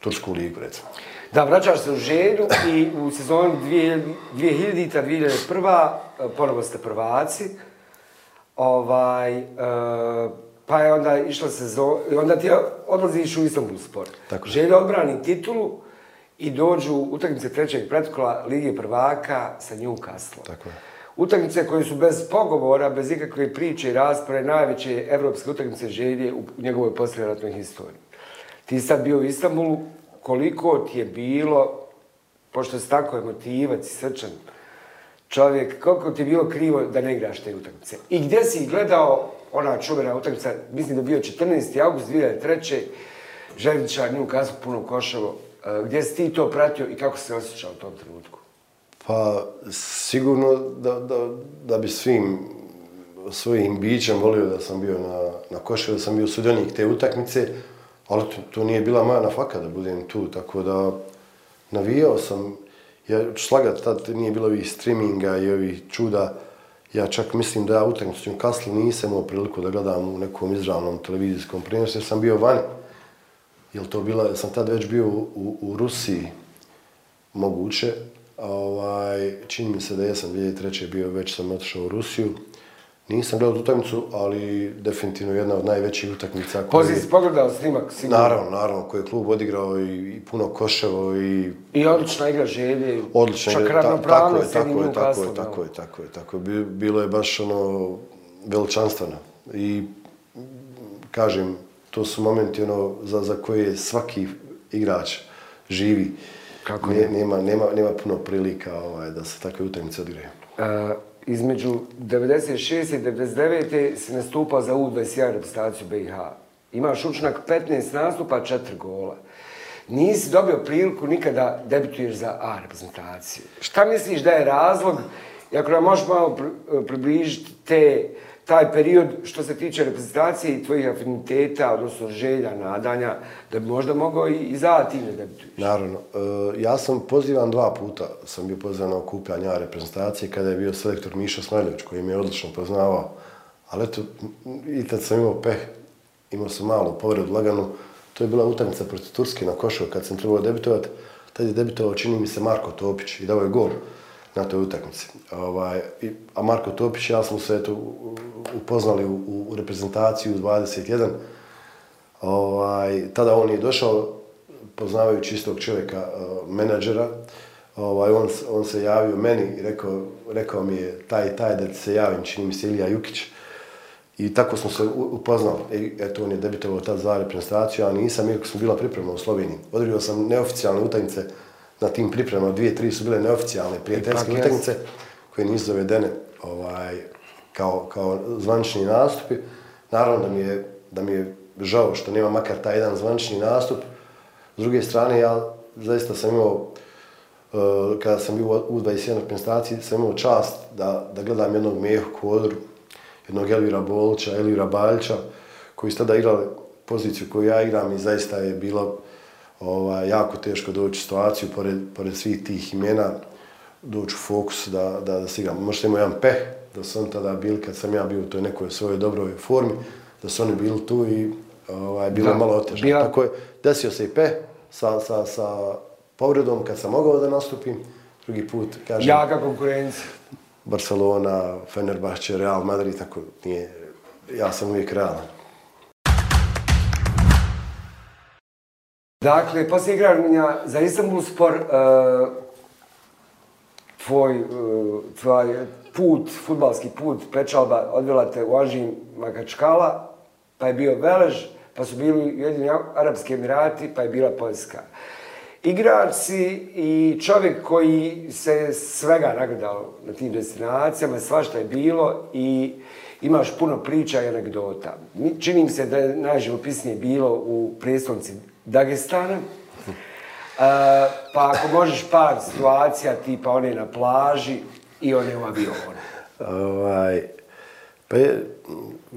Tursku ligu, recimo. Da, vraćaš se u Želju i u sezoni 2000-2001. ponovo ste prvaci. Ovaj, uh, pa je onda išla sezona, i onda ti odlaziš u Istanbul sport. Tako je. Želja odbrani titulu i dođu utakmice trećeg pretkola Lige prvaka sa Newcastle. Tako je. Utakmice koje su bez pogovora, bez ikakve priče i rasprave, najveće evropske utakmice želje u njegovoj posljednjratnoj historiji. Ti sad bio u Istanbulu, koliko ti je bilo, pošto si tako emotivac i srčan čovjek, koliko ti je bilo krivo da ne igraš te utakmice? I gdje si gledao ona čuvena utakmica, mislim da je bio 14. august 2003. Željničar, kazu puno košavo. E, gdje si ti to pratio i kako se osjećao u tom trenutku? Pa sigurno da, da, da bi svim svojim bićem volio da sam bio na, na košu, da sam bio sudionik te utakmice, ali to, to nije bila moja nafaka da budem tu, tako da navijao sam, ja ću slagat, tad nije bilo ovih streaminga i ovih čuda, ja čak mislim da ja utakmicu u Kasli nisam imao priliku da gledam u nekom izravnom televizijskom prenosu, jer sam bio vani. Jel to bila, sam tad već bio u, u Rusiji, moguće, Ovaj, čini mi se da jesam 2003. bio, već sam otišao u Rusiju. Nisam gledao utakmicu, ali definitivno jedna od najvećih utakmica. Pozit si pogledao snimak, sigurno. Naravno, naravno, koji je klub odigrao i, i puno koševo i... I odlična igra želje. Odlična igra, ta, tako je, tako je, tako je, tako je, tako je, tako je. Bi- Bilo je baš ono veličanstveno. I kažem, to su momenti ono za, za koje svaki igrač živi. Kako ne? nema, nema, nema puno prilika ovaj, da se takve utakmice odigraju. Uh, između 96. i 99. si nastupao za U21 reprezentaciju BiH. Imaš učinak 15 nastupa, 4 gola. Nisi dobio priliku nikada debituješ za A reprezentaciju. Šta misliš da je razlog, i ako nam možeš malo približiti te, taj period što se tiče reprezentacije i tvojih afiniteta, odnosno želja, nadanja, da bi možda mogao i, i za A da ne? Naravno, e, ja sam pozivan dva puta, sam bio pozivan na okupljanje reprezentacije kada je bio selektor Miša Smajljević koji me je odlično poznavao. Ali eto, i tad sam imao peh, imao sam malu povredu laganu, to je bila utakmica protiv Turske na košu kad sam trebao debitovati. Tad je debitovao, čini mi se, Marko Topić i dao je gol na toj utakmici. Ovaj, i- a Marko Topić ja smo se eto, upoznali u, u reprezentaciju 21. Ovaj, tada on je došao, poznavajući istog čovjeka, e, menadžera, ovaj, on, on se javio meni i rekao, rekao mi je taj taj da se javim, čini mi se Ilija Jukić. I tako smo se upoznali. E, eto, on je debitovao tad za reprezentaciju, a nisam, iako sam bila priprema u Sloveniji. Odigrao sam neoficijalne utakmice na tim pripremama, dvije, tri su bile neoficijalne prijateljske utakmice koje nisu zavedene ovaj, kao, kao zvanični nastupi. Naravno da mi je, da mi je žao što nema makar taj jedan zvanični nastup. S druge strane, ja zaista sam imao, uh, kada sam bio u 21 reprezentaciji, sam imao čast da, da gledam jednog Mehu Kodru, jednog Elvira Bolića, Elvira Baljća, koji su tada igrali poziciju koju ja igram i zaista je bilo ovaj, jako teško doći u situaciju, pored, pored svih tih imena, doći u fokus da, da, da se igram. Možda imao jedan peh, da su oni tada bili, kad sam ja bio u toj nekoj svojoj dobroj formi, da su oni bili tu i ovaj, bilo Da, malo otežano. bila- Tako je, desio se i peh sa, sa, sa povredom kad sam mogao da nastupim, drugi put, kažem, Jaka konkurencija. Barcelona, Fenerbahče, Real Madrid, tako nije, ja sam uvijek realan. Dakle, poslije igranja za Istanbul spor, uh, tvoj, e, uh, tvoj put, futbalski put, pečalba odvela te u Anžin Makačkala, pa je bio Velež, pa su bili jedini Arabski Emirati, pa je bila Poljska. Igrač si i čovjek koji se svega nagledao na tim destinacijama, svašta je bilo i imaš puno priča i anegdota. Mi- Čini mi se da je najživopisnije bilo u prijestolnici Dagestana. Uh, pa ako možeš par situacija, tipa one na plaži i one u avionu. Ovaj, pa je,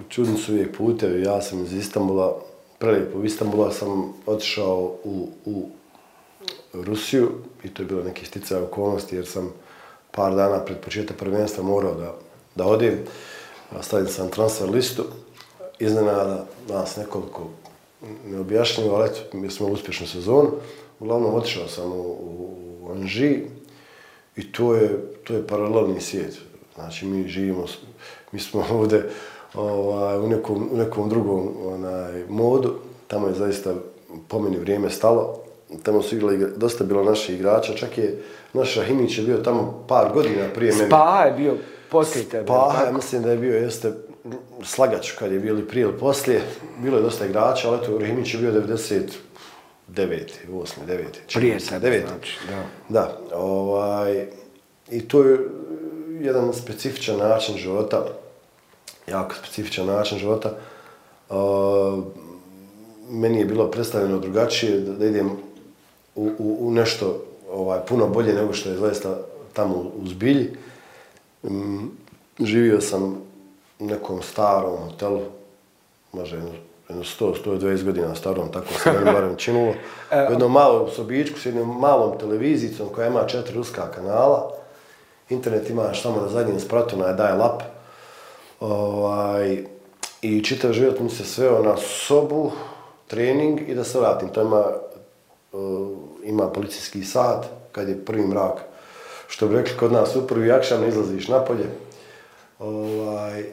čudni su uvijek putevi, ja sam iz Istambula, prelijepo, u Istambula sam otišao u, u Rusiju i to je bilo neki sticaj okolnosti jer sam par dana pred početak prvenstva morao da, da odem. Stavim sam transfer listu, iznenada nas nekoliko neobjašnjivo, ali eto, mi smo uspješnu sezonu. Uglavnom, otišao sam u, u Anži i to je, to je paralelni svijet. Znači, mi živimo, mi smo ovdje ovaj, u, nekom, u nekom drugom onaj, modu. Tamo je zaista po meni vrijeme stalo. Tamo su igrali, dosta bilo naših igrača, čak je naš Rahimić je bio tamo par godina prije mene. Spa je bio poslije tebe. Spa, ja mislim da je bio, jeste, slagač kad je bili prije ili poslije. Bilo je dosta igrača, ali eto, Rahimić je bio 99. 8. 9. Prije se, znači, da. Da, ovaj, i to je jedan specifičan način života, jako specifičan način života. Uh, meni je bilo predstavljeno drugačije da, da idem u, u, u nešto ovaj, puno bolje nego što je zaista tamo u zbilji. Um, živio sam u nekom starom hotelu, može jedno, jedno 100, 120 godina starom, tako se meni barem činulo. U jednom malom sobičku s jednom malom televizijicom koja ima četiri ruska kanala. Internet imaš samo na zadnjem spratu na daje lap. Ovaj, I čitav život mi se sveo na sobu, trening i da se vratim. To ima, uh, ima policijski sat kad je prvi mrak. Što bi rekli kod nas, u prvi akšan izlaziš napolje. Ovaj,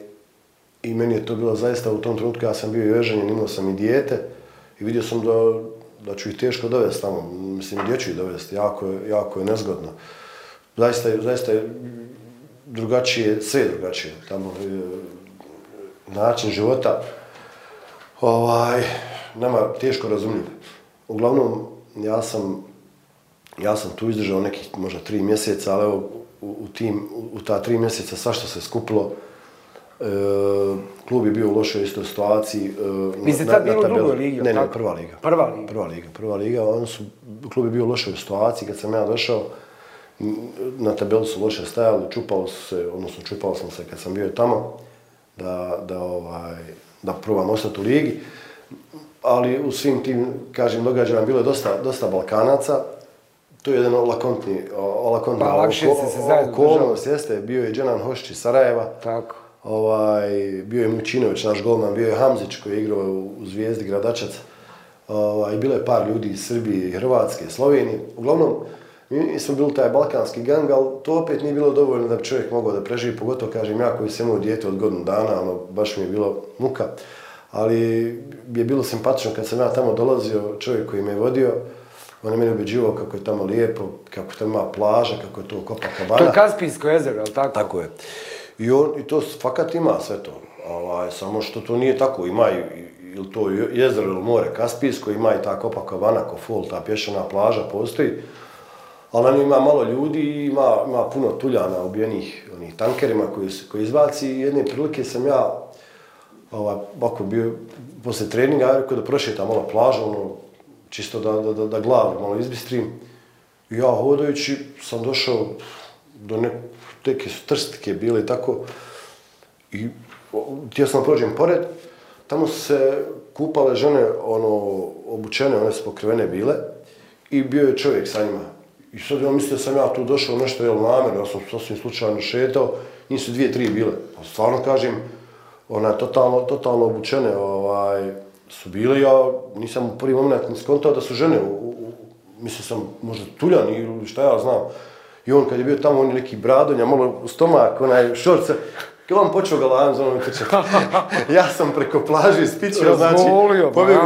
I meni je to bilo zaista u tom trenutku, ja sam bio i veženjen, imao sam i dijete i vidio sam da, da ću ih teško dovesti tamo. Mislim, gdje ću ih dovesti, jako je, jako je nezgodno. Zaista, zaista je drugačije, sve je drugačije. Tamo e, način života, ovaj, nama teško razumljiv. Uglavnom, ja sam, ja sam tu izdržao nekih možda tri mjeseca, ali evo, u, u, tim, u, u ta tri mjeseca sva što se skupilo, e, klub je bio u lošoj istoj situaciji. E, Vi ste tad bili u drugoj ligi? Ne, ne, prva liga. Prva liga? Prva liga, prva liga. On su, klub je bio u lošoj situaciji kad sam ja došao, na tabelu su loše stajali, čupalo se, odnosno čupao sam se kad sam bio tamo, da, da, ovaj, da probam ostati u ligi. Ali u svim tim, kažem, događajima bilo je dosta, dosta Balkanaca. To je jedan olakontni, olakontni pa, lakše se se zajedno okolnost, jeste, bio je Dženan Hošć iz Sarajeva. Tako. Ovaj, bio je Mučinović, naš golman, bio je Hamzić koji je igrao u Zvijezdi Gradačac. Ovaj, bilo je par ljudi iz Srbije, Hrvatske, Slovenije. Uglavnom, mi smo bili taj balkanski gang, ali to opet nije bilo dovoljno da bi čovjek mogao da preživi, pogotovo kažem ja koji sam imao dijete od godinu dana, ono, baš mi je bilo muka. Ali je bilo simpatično kad sam ja tamo dolazio, čovjek koji me je vodio, on je meni ubeđivao kako je tamo lijepo, kako tamo ima plaža, kako je to Copacabana. To je Kaspijsko jezero, ali tako? Tako je. I, on, i to fakat ima sve to. Ovaj, samo što to nije tako, ima i, ili to jezero ili more Kaspijsko, ima i ta Copacabana, Kofol, ta pješana plaža postoji ali na ima malo ljudi i ima, ima puno tuljana objenih onih tankerima koji, koji izbaci. I jedne prilike sam ja, ovaj, ovako bio, posle treninga, rekao da prošetam malo plažu, ono, čisto da, da, da, da glavu malo izbistrim. I ja hodajući sam došao do neke su trstike bile i tako. I htio sam prođem pored, tamo su se kupale žene, ono, obučene, one su pokrivene bile. I bio je čovjek sa njima, I sad ja mislio da sam ja tu došao nešto, jel, namjerno, ja sam sasvim slučajno šetao, nisu dvije, tri bile. Pa stvarno kažem, ona totalno, totalno obučene, ovaj, su bile, ja nisam u prvi moment ni skontao da su žene, u, u, mislio sam možda tuljan ili šta ja znam. I on kad je bio tamo, on je neki bradonja, malo stomak, onaj šorce, Kad on počeo ga lajem za onom ja sam preko plaže ispičio, znači, pobjegu,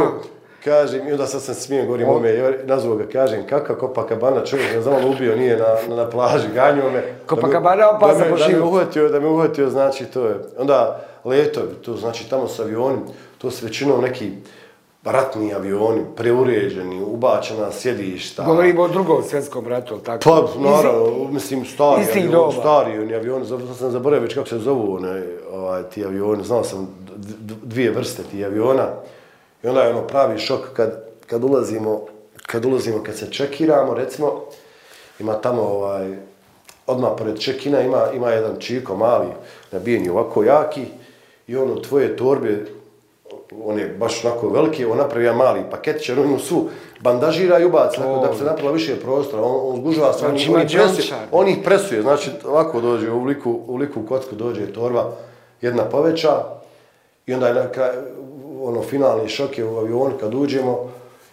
kažem, i onda sad sam smijem, govorim o me, nazvao ga, kažem, kakva Copacabana, čovjek me znamo ubio, nije na, na, na plaži, ganjuo me. Copacabana opasa po živu. Da me uhvatio, da me uhvatio, znači, to je. Onda, letovi, to znači tamo s avionim, to su većinom neki ratni avioni, preuređeni, ubačena sjedišta. Govorimo o drugom svjetskom ratu, tako? Pa, naravno, mislim, stari avioni, stari oni avioni, zato sam zaboravio već kako se zovu one, ovaj, ti avioni, znao sam dvije vrste ti aviona. I onda je ono pravi šok kad, kad ulazimo, kad ulazimo, kad se čekiramo, recimo, ima tamo ovaj, odmah pored čekina ima, ima jedan čiko mali, nabijeni ovako jaki, i on u tvoje torbe, on je baš onako veliki, on napravi jedan mali paketić, on mu su bandažira i ubaci, oh. da bi se napravila više prostora, on, on zgužava se, znači, on, on, presuje, on ih presuje, znači ovako dođe, u liku, u liku kocku dođe torba, jedna poveća, i onda je na ono, finalni šok je u avion kad uđemo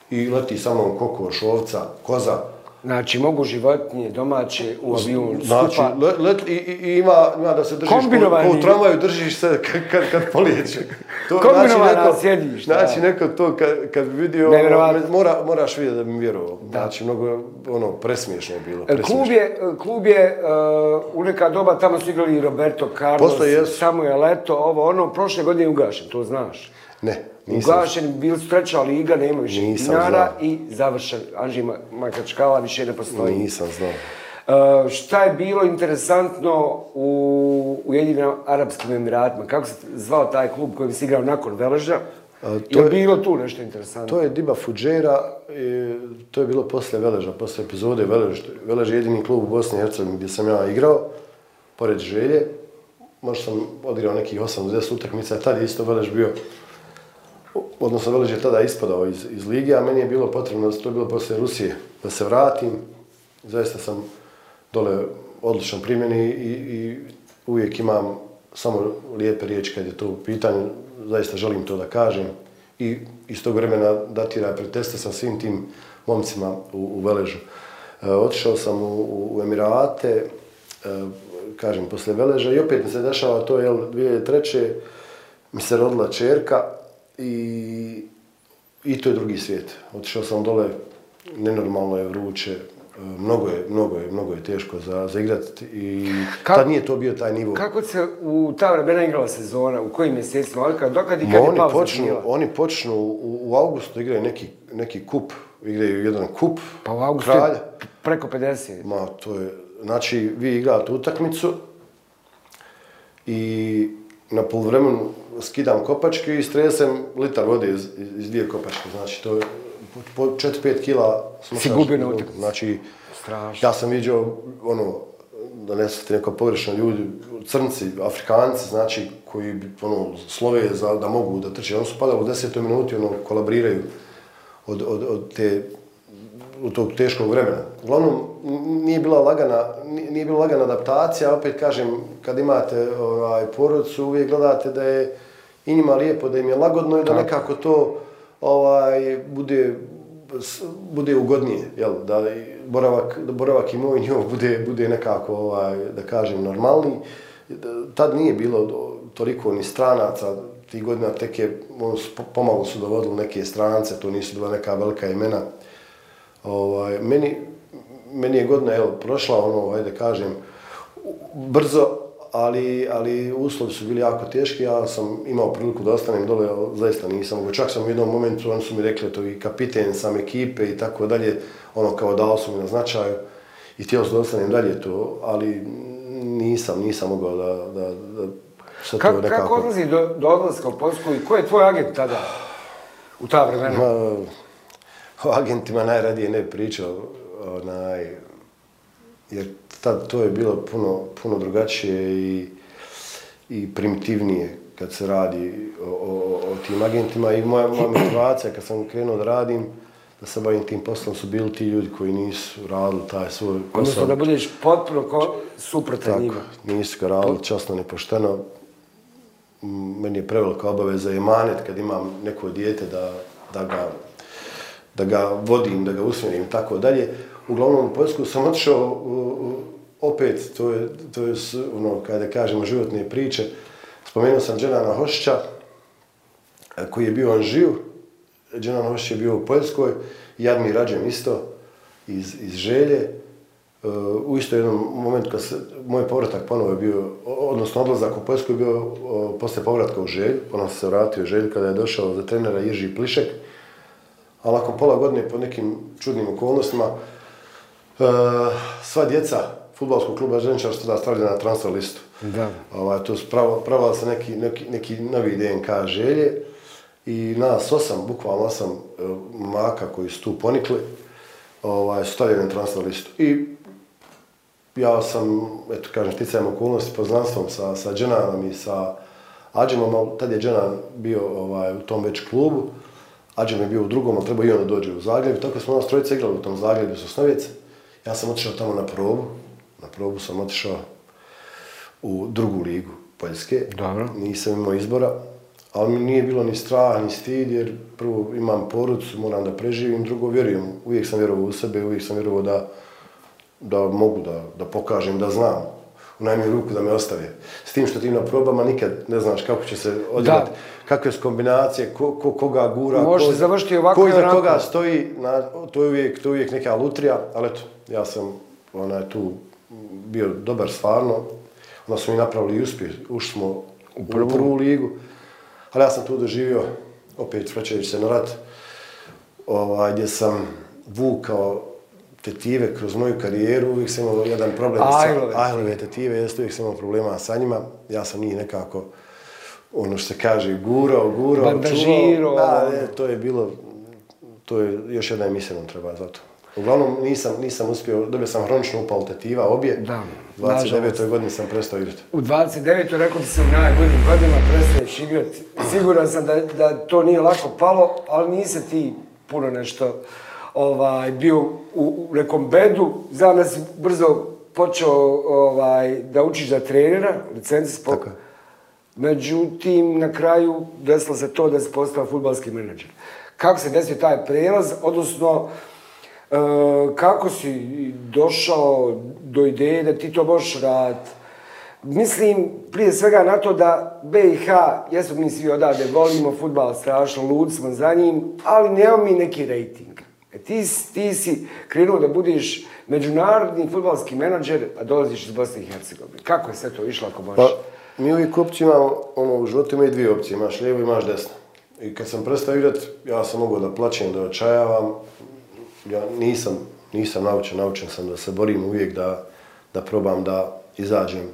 i leti samo kokoš, ovca, koza. Znači, mogu životinje domaće u avion Znači, skupa. let, let, i, i, ima, ima da se držiš ko, Kombinovani. ko u tramvaju, držiš se kad, kad, kad polijeće. To, Kombinovana sjedišta, Znači, da. neko to kad, kad bi vidio, mora, moraš vidjeti da bi mi vjerovao. Znači, mnogo, ono, presmiješno je bilo. E, Presmiješno. Klub je, klub je uh, u neka doba, tamo su igrali i Roberto Carlos, Posle. Samuel Eto, ovo, ono, prošle godine je ugašen, to znaš. Ne, nisam. Ugašen, bili su treća liga, nema više Nisam dinara znao. i završen. Anži Ma- Makačkala više ne postoji. Nisam znao. Uh, šta je bilo interesantno u Ujedinim Arabskim Emiratima? Kako se zvao taj klub koji si igrao nakon Veleža? A, to je je- bilo tu nešto interesantno? To je Diba Fuđera, i to je bilo posle Veleža, posle epizode Velež. Velež je jedini klub u Bosni i Hercegovini gdje sam ja igrao, pored Želje. Možda sam odigrao nekih 8-10 utakmica, tad je isto Velež bio, odnosno Velež je tada ispadao iz, iz lige, a meni je bilo potrebno, to je bilo posle Rusije, da se vratim. Zaista sam dole odlično primjeni i, i uvijek imam samo lijepe riječi kad je to u pitanju. Zaista želim to da kažem. I iz tog vremena datira pretesta sa svim tim momcima u, u Veležu. E, otišao sam u, u Emirate, e, kažem, posle Veleža i opet mi se dešava to, jel, 2003. mi se rodila čerka i, i to je drugi svijet. Otišao sam dole, nenormalno je vruće, e, mnogo je, mnogo je, mnogo je teško za, za igrati i Kako- tad nije to bio taj nivo. Kako se u ta vremena igrala sezona? U kojim mjesecima? Od kad, dokad i kad Ma je oni pauza počnu, bila? oni počnu u, u augustu igraju neki, neki kup, igraju jedan kup Pa u augustu je kralja. preko 50. Ma, to je, znači, vi igrate utakmicu i na polovremenu skidam kopačke i stresem litar vode iz, iz, dvije kopačke. Znači, to je po, po 4-5 kila Si gubio na. Znači, Strašno. ja sam vidio, ono, da ne shvatite neko pogrešno ljudi, crnci, afrikanci, znači, koji ono, slove za, da mogu da trče. Oni su padali u desetoj minuti, ono, kolabriraju od, od, od te u tog teškog vremena. Uglavnom, nije bila lagana, nije bila lagana adaptacija, opet kažem, kad imate ovaj, porodicu, uvijek gledate da je i njima lijepo, da im je lagodno i da nekako to ovaj, bude, bude ugodnije, jel? Da boravak, da boravak i moj njov bude, bude nekako, ovaj, da kažem, normalni. Tad nije bilo toliko ni stranaca, tih godina tek je, ono, pomalo su dovodili neke strance, to nisu bila neka velika imena. Ovaj, meni, meni je godina evo, prošla, ono, ajde kažem, brzo, ali, ali uslovi su bili jako teški, ja sam imao priliku da ostanem dole, zaista nisam mogo. Čak sam u jednom momentu, oni su mi rekli, to i kapiten sam ekipe i tako dalje, ono kao dao su mi na značaju i htio sam da ostanem dalje to, ali nisam, nisam mogao da, da, da to Kako, nekako... kako odlazi do, do odlaska u Poljsku i ko je tvoj agent tada? U ta vremena? Ma, o agentima najradije ne pričao, onaj, jer tad to je bilo puno, puno drugačije i, i primitivnije kad se radi o, o, o tim agentima i moja, moja motivacija kad sam krenuo da radim, da se bavim tim poslom su bili ti ljudi koji nisu radili taj svoj Odnosno posao. da budeš potpuno ko, suprotan Tako, njima. nisu ga radili časno, nepošteno. Meni je prevelika obaveza i manet kad imam neko dijete da, da, ga, da ga vodim, da ga usmjerim tako dalje. Uglavnom u Poljsku sam otišao opet, to je, to je ono, kada kažemo životne priče. Spomenuo sam Dženana Hošća, e, koji je bio Anžiju. Dženan Hošć je bio u Poljskoj, Jadmir Rađem isto iz, iz Želje. Uh, u isto jednom momentu kad se, moj povratak ponovo je bio, odnosno odlazak u Poljsku je bio o, posle povratka u Želj, ponovo se vratio u Želj kada je došao za trenera Jerži Plišek, ali nakon pola godine po nekim čudnim okolnostima uh, sva djeca futbolskog kluba Ženičar su tada stavljena na transfer listu. Da. Ovaj, to su pravo, pravila se neki, neki, neki novi DNK želje i nas osam, bukvalno osam e, maka koji su tu ponikli, ovaj, su stavljeni na transfer listu. I ja sam, eto kažem, sticajem okolnosti, poznanstvom sa, sa Dženanom i sa Adžemom, ali tad je Dženan bio ovaj, u tom već klubu, Adžem je bio u drugom, ali trebao i on da dođe u Zagreb, tako smo nas trojice igrali u tom Zagrebu s Osnovice. Ja sam otišao tamo na probu, na probu sam otišao u drugu ligu Poljske. Dobro. Nisam imao izbora. ali mi nije bilo ni strah, ni stid, jer prvo imam porucu, moram da preživim, drugo vjerujem, uvijek sam vjerovao u sebe, uvijek sam vjerovao da, da mogu da, da pokažem, da znam, u najmiju ruku da me ostave. S tim što ti na probama nikad ne znaš kako će se odigrati, kakve su kombinacije, ko, ko, koga gura, Može ko, završiti ovako ko iza koga stoji, na, to, je uvijek, to je uvijek neka lutrija, ali eto, ja sam onaj, tu bio dobar stvarno, onda smo i napravili uspjeh, ušli smo u prvu, u prvu ligu, ali ja sam tu doživio, opet vraćajući se na rat, ovaj, gdje sam vukao tetive kroz moju karijeru, uvijek sam imao jedan problem Ajlove. ajlove tetive, jeste uvijek sam imao problema sa njima, ja sam njih nekako, ono što se kaže, gurao, gurao, Bandažirao. Da, ne, to je bilo, to je još jedna emisija nam treba za to. Uglavnom nisam, nisam uspio, dobio sam hronično upal tetiva, obje. Da. 29. godini sam prestao igrati. U 29. rekao ti u najboljim godinama prestaješ igrati. Siguran sam da, da to nije lako palo, ali nisi ti puno nešto ovaj, bio u, u nekom bedu. Znam da si brzo počeo ovaj, da učiš za trenera, licenci spok. Tako. Međutim, na kraju desilo se to da si postao futbalski menadžer. Kako se desio taj prelaz, odnosno e, kako si došao do ideje da ti to možeš raditi? Mislim, prije svega na to da BiH, jesu mi svi odavde, volimo futbal strašno, lud smo za njim, ali nemamo mi neki rejting. E ti, ti si krenuo da budiš međunarodni futbalski menadžer, a dolaziš iz Bosne i Hercegovine. Kako je sve to išlo ako možeš? Pa, mi uvijek opcije imamo, ono, u životu imaju dvije opcije, imaš lijevo i imaš desno. I kad sam prestao igrat, ja sam mogao da plaćem, da očajavam. Ja nisam, nisam naučen, naučen sam da se borim uvijek da, da probam da izađem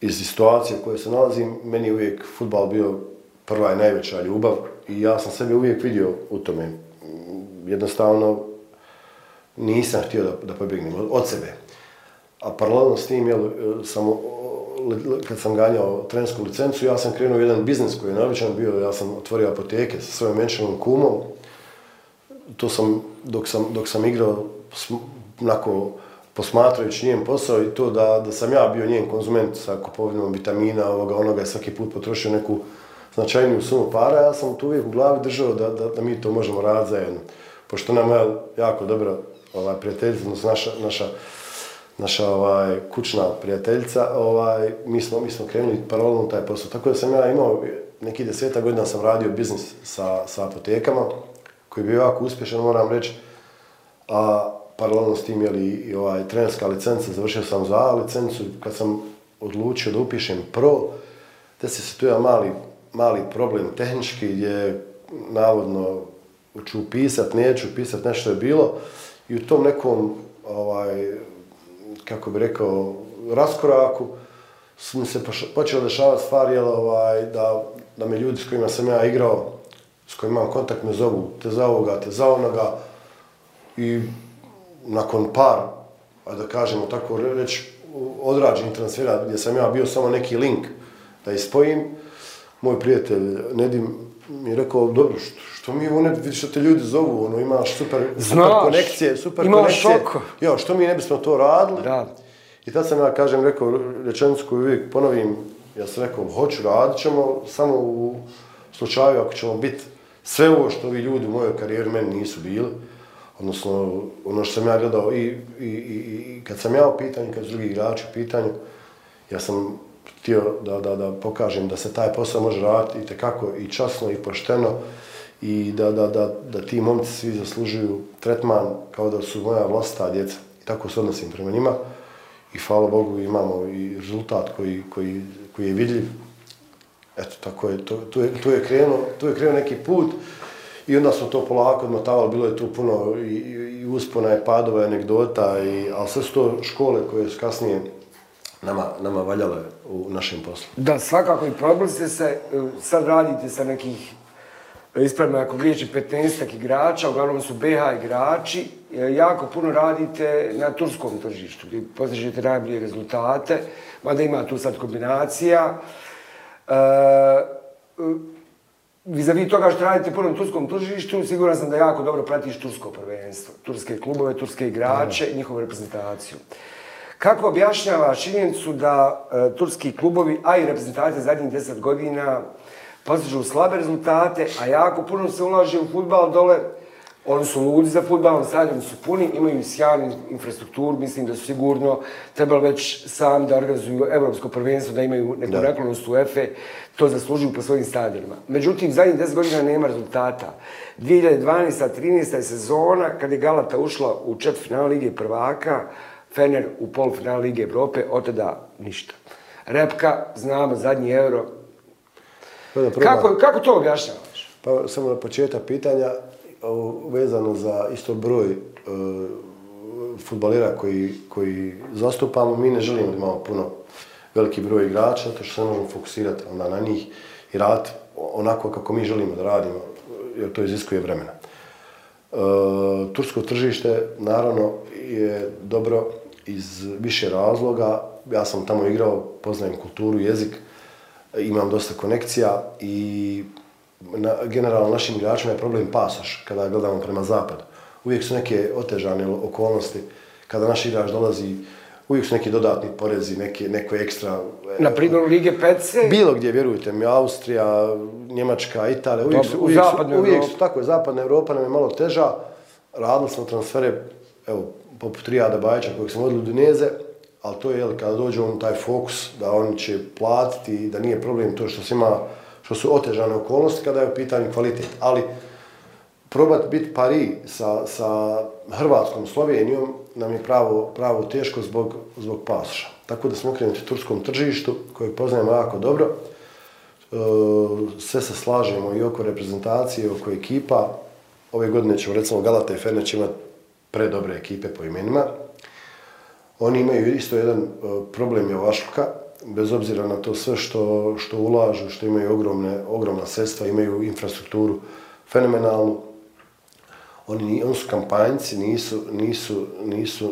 iz situacije u kojoj se nalazim. Meni je uvijek futbal bio prva i najveća ljubav i ja sam sebe uvijek vidio u tome. Jednostavno, nisam htio da, da pobjegnem od, od sebe. A paralelno s tim, jel, sam kad sam ganjao trenersku licencu, ja sam krenuo jedan biznis koji je navičan bio, ja sam otvorio apoteke sa svojom menšanom kumom. To sam, dok sam, dok sam igrao, onako, posmatrajući njen posao i to da, da sam ja bio njen konzument sa kupovinom vitamina, ovoga, onoga, svaki put potrošio neku značajniju sumu para, ja sam tu uvijek u glavi držao da, da, da mi to možemo raditi zajedno. Pošto nam je jako dobra ovaj, prijateljica, naša, naša naša ovaj, kućna prijateljica, ovaj, mi, smo, mi smo krenuli paralelno taj posao. Tako da sam ja imao neki deseta godina sam radio biznis sa, sa apotekama, koji je bio jako uspješan, moram reći. A paralelno s tim je li i ovaj, trenerska licenca, završio sam za A licencu. Kad sam odlučio da upišem pro, da se tu je mali, mali problem tehnički gdje navodno ću upisat, neću upisat, nešto je bilo. I u tom nekom ovaj, kako bi rekao, raskoraku, su mi se počelo dešavati stvari, jel, ovaj, da, da me ljudi s kojima sam ja igrao, s kojima imam kontakt, me zovu te za ovoga, te za onoga. I nakon par, a da kažemo tako reći, odrađenih transfera, gdje sam ja bio samo neki link da ispojim, moj prijatelj Nedim mi je rekao, dobro, što, što mi ono, vidiš što te ljudi zovu, ono, imaš super, Znaš, super konekcije, super imaš konekcije. šoko. Jo, što mi ne bismo to radili? Da. I tad sam ja, kažem, rekao rečenicu koju uvijek ponovim, ja sam rekao, hoću, radit ćemo, samo u slučaju ako ćemo biti sve ovo što vi ljudi u mojoj karijeri meni nisu bili, odnosno ono što sam ja gledao i, i, i, i kad sam ja u pitanju, kad su drugi igrači u pitanju, ja sam htio da, da, da pokažem da se taj posao može raditi i tekako i časno i pošteno i da, da, da, da ti momci svi zaslužuju tretman kao da su moja vlasta djeca. I tako se odnosim prema njima i hvala Bogu imamo i rezultat koji, koji, koji je vidljiv. Eto, tako je, to, to je, to je, krenuo, to je krenuo neki put i onda smo to polako odmotavali, bilo je tu puno i, i uspona i padova, anegdota, i, ali sve su to škole koje su kasnije nama, nama valjale u našem poslu. Da, svakako i probili ste se, e, sad radite sa nekih, ispravno ako griječi 15 igrača, uglavnom su BH igrači, e, jako puno radite na turskom tržištu, gdje postižete najbolje rezultate, mada ima tu sad kombinacija. E, e, Vizavi toga što radite puno na turskom tržištu, siguran sam da jako dobro pratiš tursko prvenstvo, turske klubove, turske igrače i njihovu reprezentaciju. Kako objašnjava činjenicu da e, turski klubovi, a i reprezentacije zadnjih deset godina, postižu slabe rezultate, a jako puno se ulaže u futbal dole. Oni su ludi za futbal, stadioni su puni, imaju sjajnu infrastrukturu, mislim da su sigurno trebali već sam da organizuju evropsko prvenstvo, da imaju neku da. naklonost u EFE, to zaslužuju po svojim stadionima. Međutim, zadnjih 10 godina nema rezultata. 2012-13. sezona, kad je Galata ušla u čet final Lige prvaka, Fener u polufinal Lige Evrope, od tada ništa. Repka, znamo, zadnji euro. Kako, kako to objašnjavaš? Pa samo na početak pitanja, vezano za isto broj uh, futbalera koji, koji zastupamo, mi ne želimo da imamo puno veliki broj igrača, to što se možemo fokusirati onda na njih i raditi onako kako mi želimo da radimo, jer to iziskuje vremena. Uh, tursko tržište, naravno, je dobro iz više razloga. Ja sam tamo igrao, poznajem kulturu, jezik, imam dosta konekcija i na, generalno našim igračima je problem pasoš kada gledamo prema zapadu. Uvijek su neke otežane okolnosti kada naš igrač dolazi uvijek su neki dodatni porezi, neke, neko ekstra... Na primjer, Lige PC? Bilo gdje, vjerujte mi, Austrija, Njemačka, Italija, uvijek su, uvijek su, uvijek su, tako je, zapadna Evropa nam je malo teža, radili smo transfere, evo, poput Rijada Bajića kojeg smo vodili u Duneze, ali to je, jel, kada dođe on taj fokus, da on će platiti, da nije problem to što se ima, što su otežane okolnosti kada je u pitanju kvalitet. Ali, probati biti pari sa, sa Hrvatskom, Slovenijom, nam je pravo, pravo teško zbog, zbog pasoša. Tako da smo okrenuti turskom tržištu, koje poznajemo jako dobro. E, sve se slažemo i oko reprezentacije, oko ekipa. Ove godine ćemo, recimo, Galata i Ferneć imati predobre ekipe po imenima. Oni imaju isto jedan e, problem javašluka, bez obzira na to sve što, što ulažu, što imaju ogromne, ogromna sredstva, imaju infrastrukturu fenomenalnu, oni, oni su kampanjci, nisu, nisu, nisu e,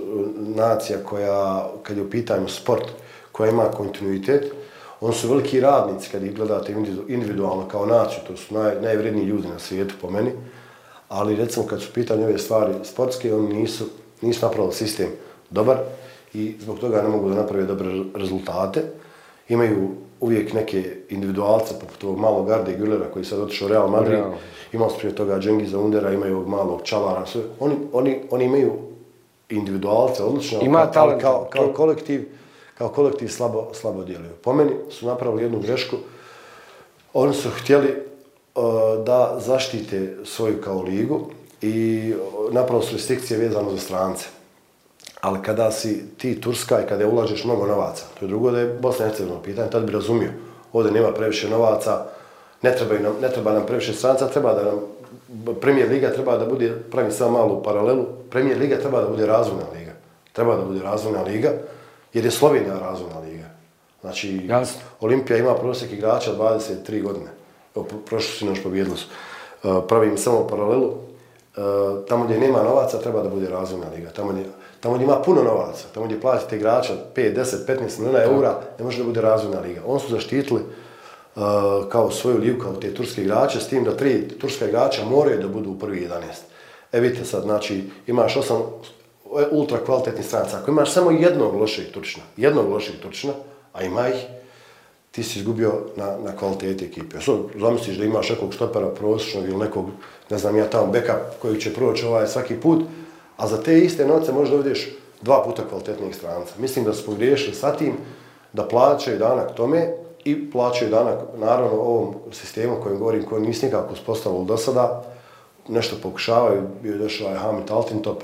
nacija koja, kad je u pitanju sport, koja ima kontinuitet, oni su veliki radnici kad ih gledate individualno kao naciju, to su naj, najvredniji ljudi na svijetu po meni, ali recimo kad su pitanje ove stvari sportske, oni nisu, nisu napravili sistem dobar i zbog toga ne mogu da naprave dobre rezultate. Imaju uvijek neke individualce, poput ovog malog Garde Gülera koji sad otišao u Real Madrid, Real. imao prije toga Džengiza Undera, imaju ovog malog Čalara, sve. Oni, oni, oni imaju individualce, odlično, Ima kao, talent. kao, kao, kolektiv, kao kolektiv slabo, slabo djeluju. Po meni su napravili jednu grešku, oni su htjeli uh, da zaštite svoju kao ligu i napravili su restrikcije vezano za strance. Ali kada si ti Turska i kada ulažeš mnogo novaca, to je drugo da je Bosna i Hercegovina pitanje, tad bi razumio. Ovdje nema previše novaca, ne treba, nam, ne treba nam previše stranca, treba da nam Premier Liga treba da bude, pravim samo malu paralelu, Premier Liga treba da bude razvojna liga. Treba da bude razvojna liga, jer je Slovenija razvojna liga. Znači, Jasno. Olimpija ima prosjek igrača 23 godine. Evo, prošli su noć pobjedili su. Uh, pravim samo paralelu, uh, tamo gdje nema novaca treba da bude razvojna liga. Tamo gdje, tamo gdje ima puno novaca, tamo gdje platite igrača 5, 10, 15 milijuna eura, ne može da bude razvojna liga. On su zaštitili uh, kao svoju ligu, kao te turske igrače, s tim da tri turska igrača moraju da budu u prvi 11. E vidite sad, znači, imaš osam ultra kvalitetnih stranaca. Ako imaš samo jednog lošeg turčina, jednog lošeg turčina, a ima ih, ti si izgubio na, na kvaliteti ekipe. So, zamisliš da imaš nekog štopera prosječnog ili nekog, ne znam ja tamo, backup koji će proći ovaj svaki put, a za te iste novce možeš dovedeš dva puta kvalitetnijeg stranca. Mislim da su pogriješili sa tim da plaćaju danak tome i plaćaju danak, naravno, ovom sistemu kojem govorim, koji nisi nikako uspostavili do sada, nešto pokušavaju, bio je došao je Hamid Altintop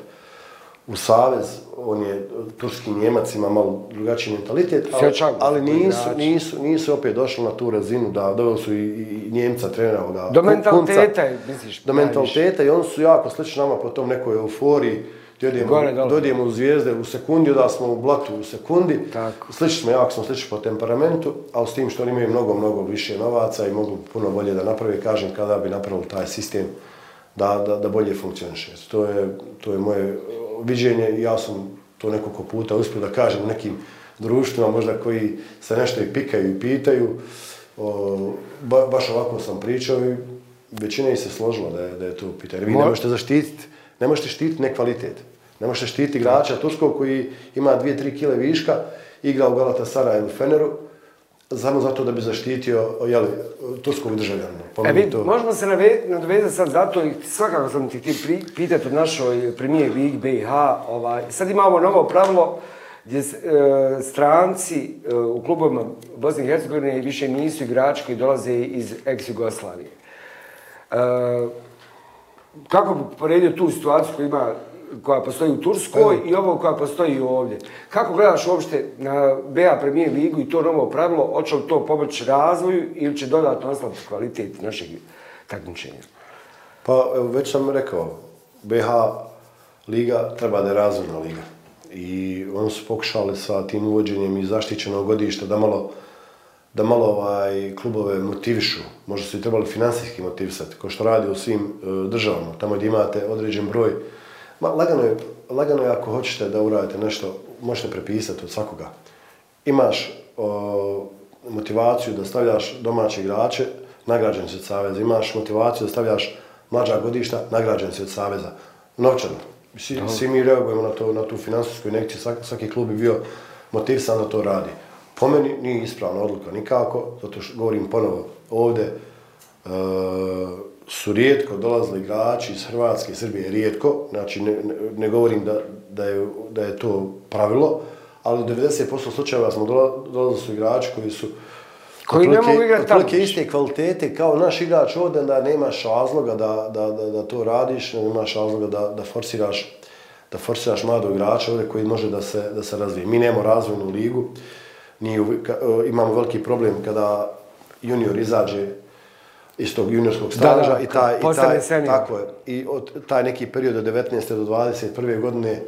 u Savez, on je turski njemac, ima malo drugačiji mentalitet, ali, ali nisu, nisu, nisu opet došli na tu razinu da doveli su i, i njemca trenera ovoga Do mentaliteta, misliš? Do mentaliteta i oni su jako slični nama po tom nekoj euforiji, Dodijemo, dodijemo u zvijezde u sekundi, da smo u blatu u sekundi. Tako. Slični smo, jako smo slični po temperamentu, ali s tim što oni imaju mnogo, mnogo više novaca i mogu puno bolje da napravi, kažem, kada bi napravili taj sistem da, da, da bolje funkcioniše. To je, to je moje viđenje ja sam to nekoliko puta uspio da kažem u nekim društvima, možda koji se nešto i pikaju i pitaju. O, ba, baš ovako sam pričao i većina i se složila da je, da je to pitanje. Vi ne možete zaštititi, ne možete štititi nekvalitet. Ne možete štititi igrača Turskog koji ima 2-3 kile viška, igra u Galata Sara ili Feneru, samo zato da bi zaštitio jeli, turskog državljana. E, vid, to... možemo se nadovezati sad zato i svakako sam ti htio pitati od našoj premijer Lig BiH. Ovaj, sad ima ovo novo pravilo gdje e, stranci e, u klubovima Bosne i Hercegovine više nisu igrači koji dolaze iz ex-Jugoslavije. E, kako bi poredio tu situaciju koja ima koja postoji u Turskoj i ovo koja postoji ovdje. Kako gledaš uopšte na BA premijer ligu i to novo pravilo, hoće li to pomoći razvoju ili će dodatno oslati kvalitet našeg takmičenja? Pa, evo, već sam rekao, BH liga treba da je razvojna liga. I oni su pokušali sa tim uvođenjem i zaštićenog godišta da malo da malo ovaj klubove motivišu, možda su i trebali finansijski motivisati, kao što radi u svim e, državama, tamo gdje imate određen broj Ma, lagano, je, lagano je ako hoćete da uradite nešto, možete prepisati od svakoga. Imaš o, motivaciju da stavljaš domaće igrače, nagrađen si od Saveza. Imaš motivaciju da stavljaš mlađa godišta, nagrađen si od Saveza. Novčano. Svi, svi mi reagujemo na, to, na tu finansijsku inekciju, svaki, svaki klub bi bio motivisan da to radi. Po meni nije ispravna odluka nikako, zato što govorim ponovo ovde, uh, su rijetko dolazili igrači iz Hrvatske i Srbije, rijetko, znači ne, ne, ne govorim da, da, je, da je to pravilo, ali u 90% slučajeva smo dolazili su igrači koji su koji ne mogu igrati tamo. iste kvalitete kao naš igrač ovdje, da nemaš razloga da, da, da, da to radiš, nemaš razloga da, da forsiraš da forsiraš mladog igrača ovdje koji može da se, da se razvije. Mi nemamo razvojnu ligu, nije, imamo veliki problem kada junior izađe iz tog juniorskog staža da, da, i taj, i taj, tako je, i od taj neki period od 19. do 21. godine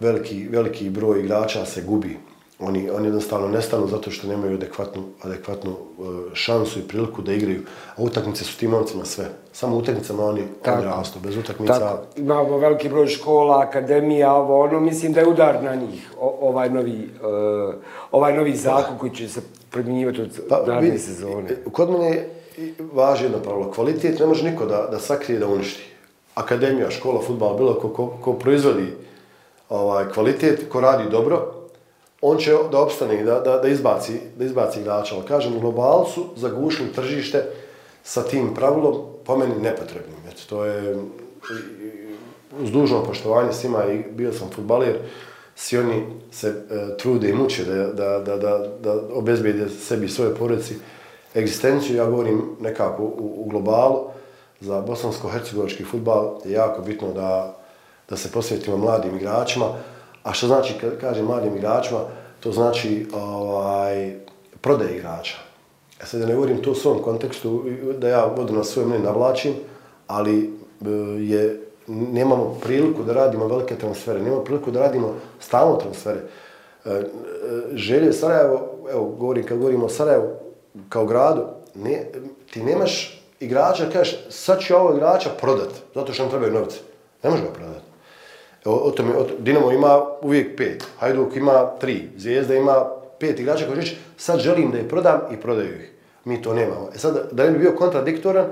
veliki, veliki broj igrača se gubi. Oni, oni jednostavno nestanu zato što nemaju adekvatnu, adekvatnu e, šansu i priliku da igraju. A utakmice su tim momcima sve. Samo utakmicama oni, oni rastu, bez utakmica... Tako. Imamo veliki broj škola, akademija, ovo, ono, mislim da je udar na njih, o, ovaj, novi, uh, ovaj novi zakon koji će se primjenjivati od pa, naredne sezone. Kod mene važi jedno pravilo. Kvalitet ne može niko da, da sakrije da uništi. Akademija, škola, futbala, bilo ko, ko, ko proizvodi ovaj, kvalitet, ko radi dobro, on će da opstane i da, da, da, izbaci, da izbaci igrača. Ali kažem, global su zagušili tržište sa tim pravilom, po meni nepotrebnim. Eto, to je uz dužno poštovanje svima i bio sam futbaler, svi oni se e, trude i muče da, da, da, da, da obezbijede sebi svoje porodici egzistenciju, ja govorim nekako u, u globalu, za bosansko-hercegovački futbal je jako bitno da, da se posvetimo mladim igračima. A što znači, kad kažem mladim igračima, to znači ovaj, prodaje igrača. Ja e sad ne govorim to u svom kontekstu, da ja vodu na svoje mene navlačim, ali e, je, nemamo priliku da radimo velike transfere, nemamo priliku da radimo stalno transfere. E, e, želje Sarajevo, evo, govorim, kad govorimo o Sarajevu, kao gradu, ne, ti nemaš igrača, kažeš, sad ću ovo igrača prodat, zato što nam trebaju novce. Ne može ga prodat. E, o, o tome, o, Dinamo ima uvijek pet, Hajduk ima tri, Zvijezda ima pet igrača koji reći, sad želim da ih prodam i prodaju ih. Mi to nemamo. E sad, da ne bi bio kontradiktoran,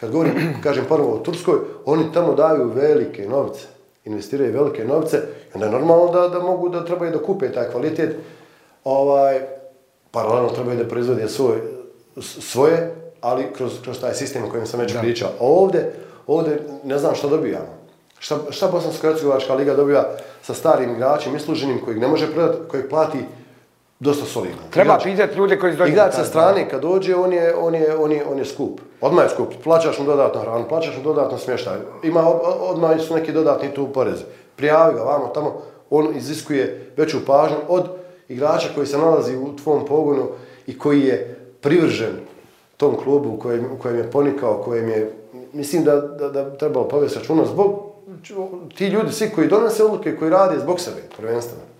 kad govorim, kažem prvo o Turskoj, oni tamo daju velike novce, investiraju velike novce, onda je normalno da, da mogu da trebaju da kupe taj kvalitet. Ovaj, paralelno trebaju da proizvode svoj, svoje, ali kroz, kroz taj sistem o kojem sam već pričao. Ovde, ovde ne znam šta dobijamo. Šta, šta Bosansko-Hercegovačka liga dobija sa starim igračima, isluženim, kojeg ne može predati, kojeg plati dosta solidno. Treba igrač, pitati ljude koji dođe. Igrač sa strane, kad dođe, on je, on je, on je, on je skup. Odmah je skup. Plaćaš mu dodatno hranu, plaćaš mu dodatno smještaj. Ima, odmah su neki dodatni tu poreze. Prijavi ga vamo, tamo, on iziskuje veću pažnju od igrača koji se nalazi u tvom pogonu i koji je privržen tom klubu u kojem, u kojem je ponikao, kojem je, mislim da, da, da trebalo povesti računa zbog ti ljudi, svi koji donose odluke, koji rade zbog sebe, prvenstveno.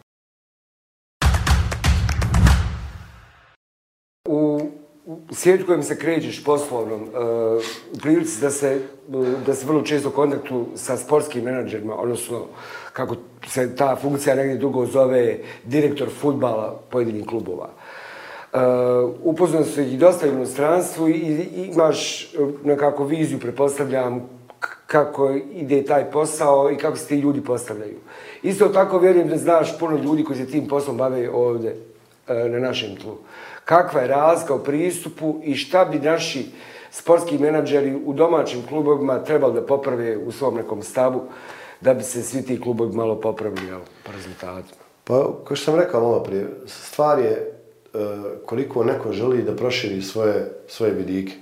U svijetu kojem se krećeš poslovnom, uh, u prilici da se, e, da se vrlo često kontaktu sa sportskim menadžerima, odnosno kako se ta funkcija negdje dugo zove direktor futbala pojedinih klubova. Uh, upoznao se i dosta u inostranstvu i, i imaš nekako viziju, prepostavljam, kako ide taj posao i kako se ti ljudi postavljaju. Isto tako vjerujem da znaš puno ljudi koji se tim poslom bave ovdje uh, na našem tlu kakva je razlika u pristupu i šta bi naši sportski menadžeri u domaćim klubovima trebali da poprave u svom nekom stavu da bi se svi ti klubovi malo popravili jel, po rezultatima. Pa, kao što sam rekao malo prije, stvar je e, koliko neko želi da proširi svoje, svoje vidike.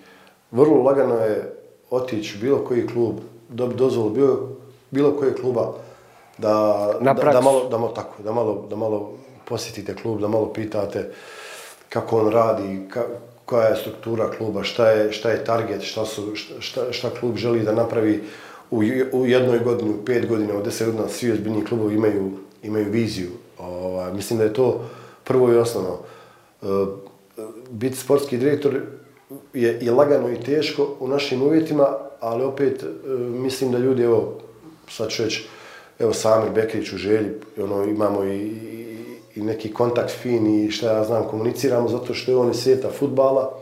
Vrlo lagano je otići bilo koji klub, dobiti dozvolu bilo, bilo koje kluba, da, da, da, malo, da, malo, tako, da, malo, da malo posjetite klub, da malo pitate kako on radi, ka, koja je struktura kluba, šta je, šta je target, šta, su, šta, šta klub želi da napravi u, u jednoj godini, u pet godina, u deset godina, svi ozbiljni klubovi imaju, imaju viziju. Ova, mislim da je to prvo i osnovno. E, biti sportski direktor je i lagano i teško u našim uvjetima, ali opet e, mislim da ljudi, evo, sad ću reći, evo Samir Bekrić u želji, ono, imamo i, i, neki kontakt fin i šta ja znam, komuniciramo zato što je on iz svijeta futbala,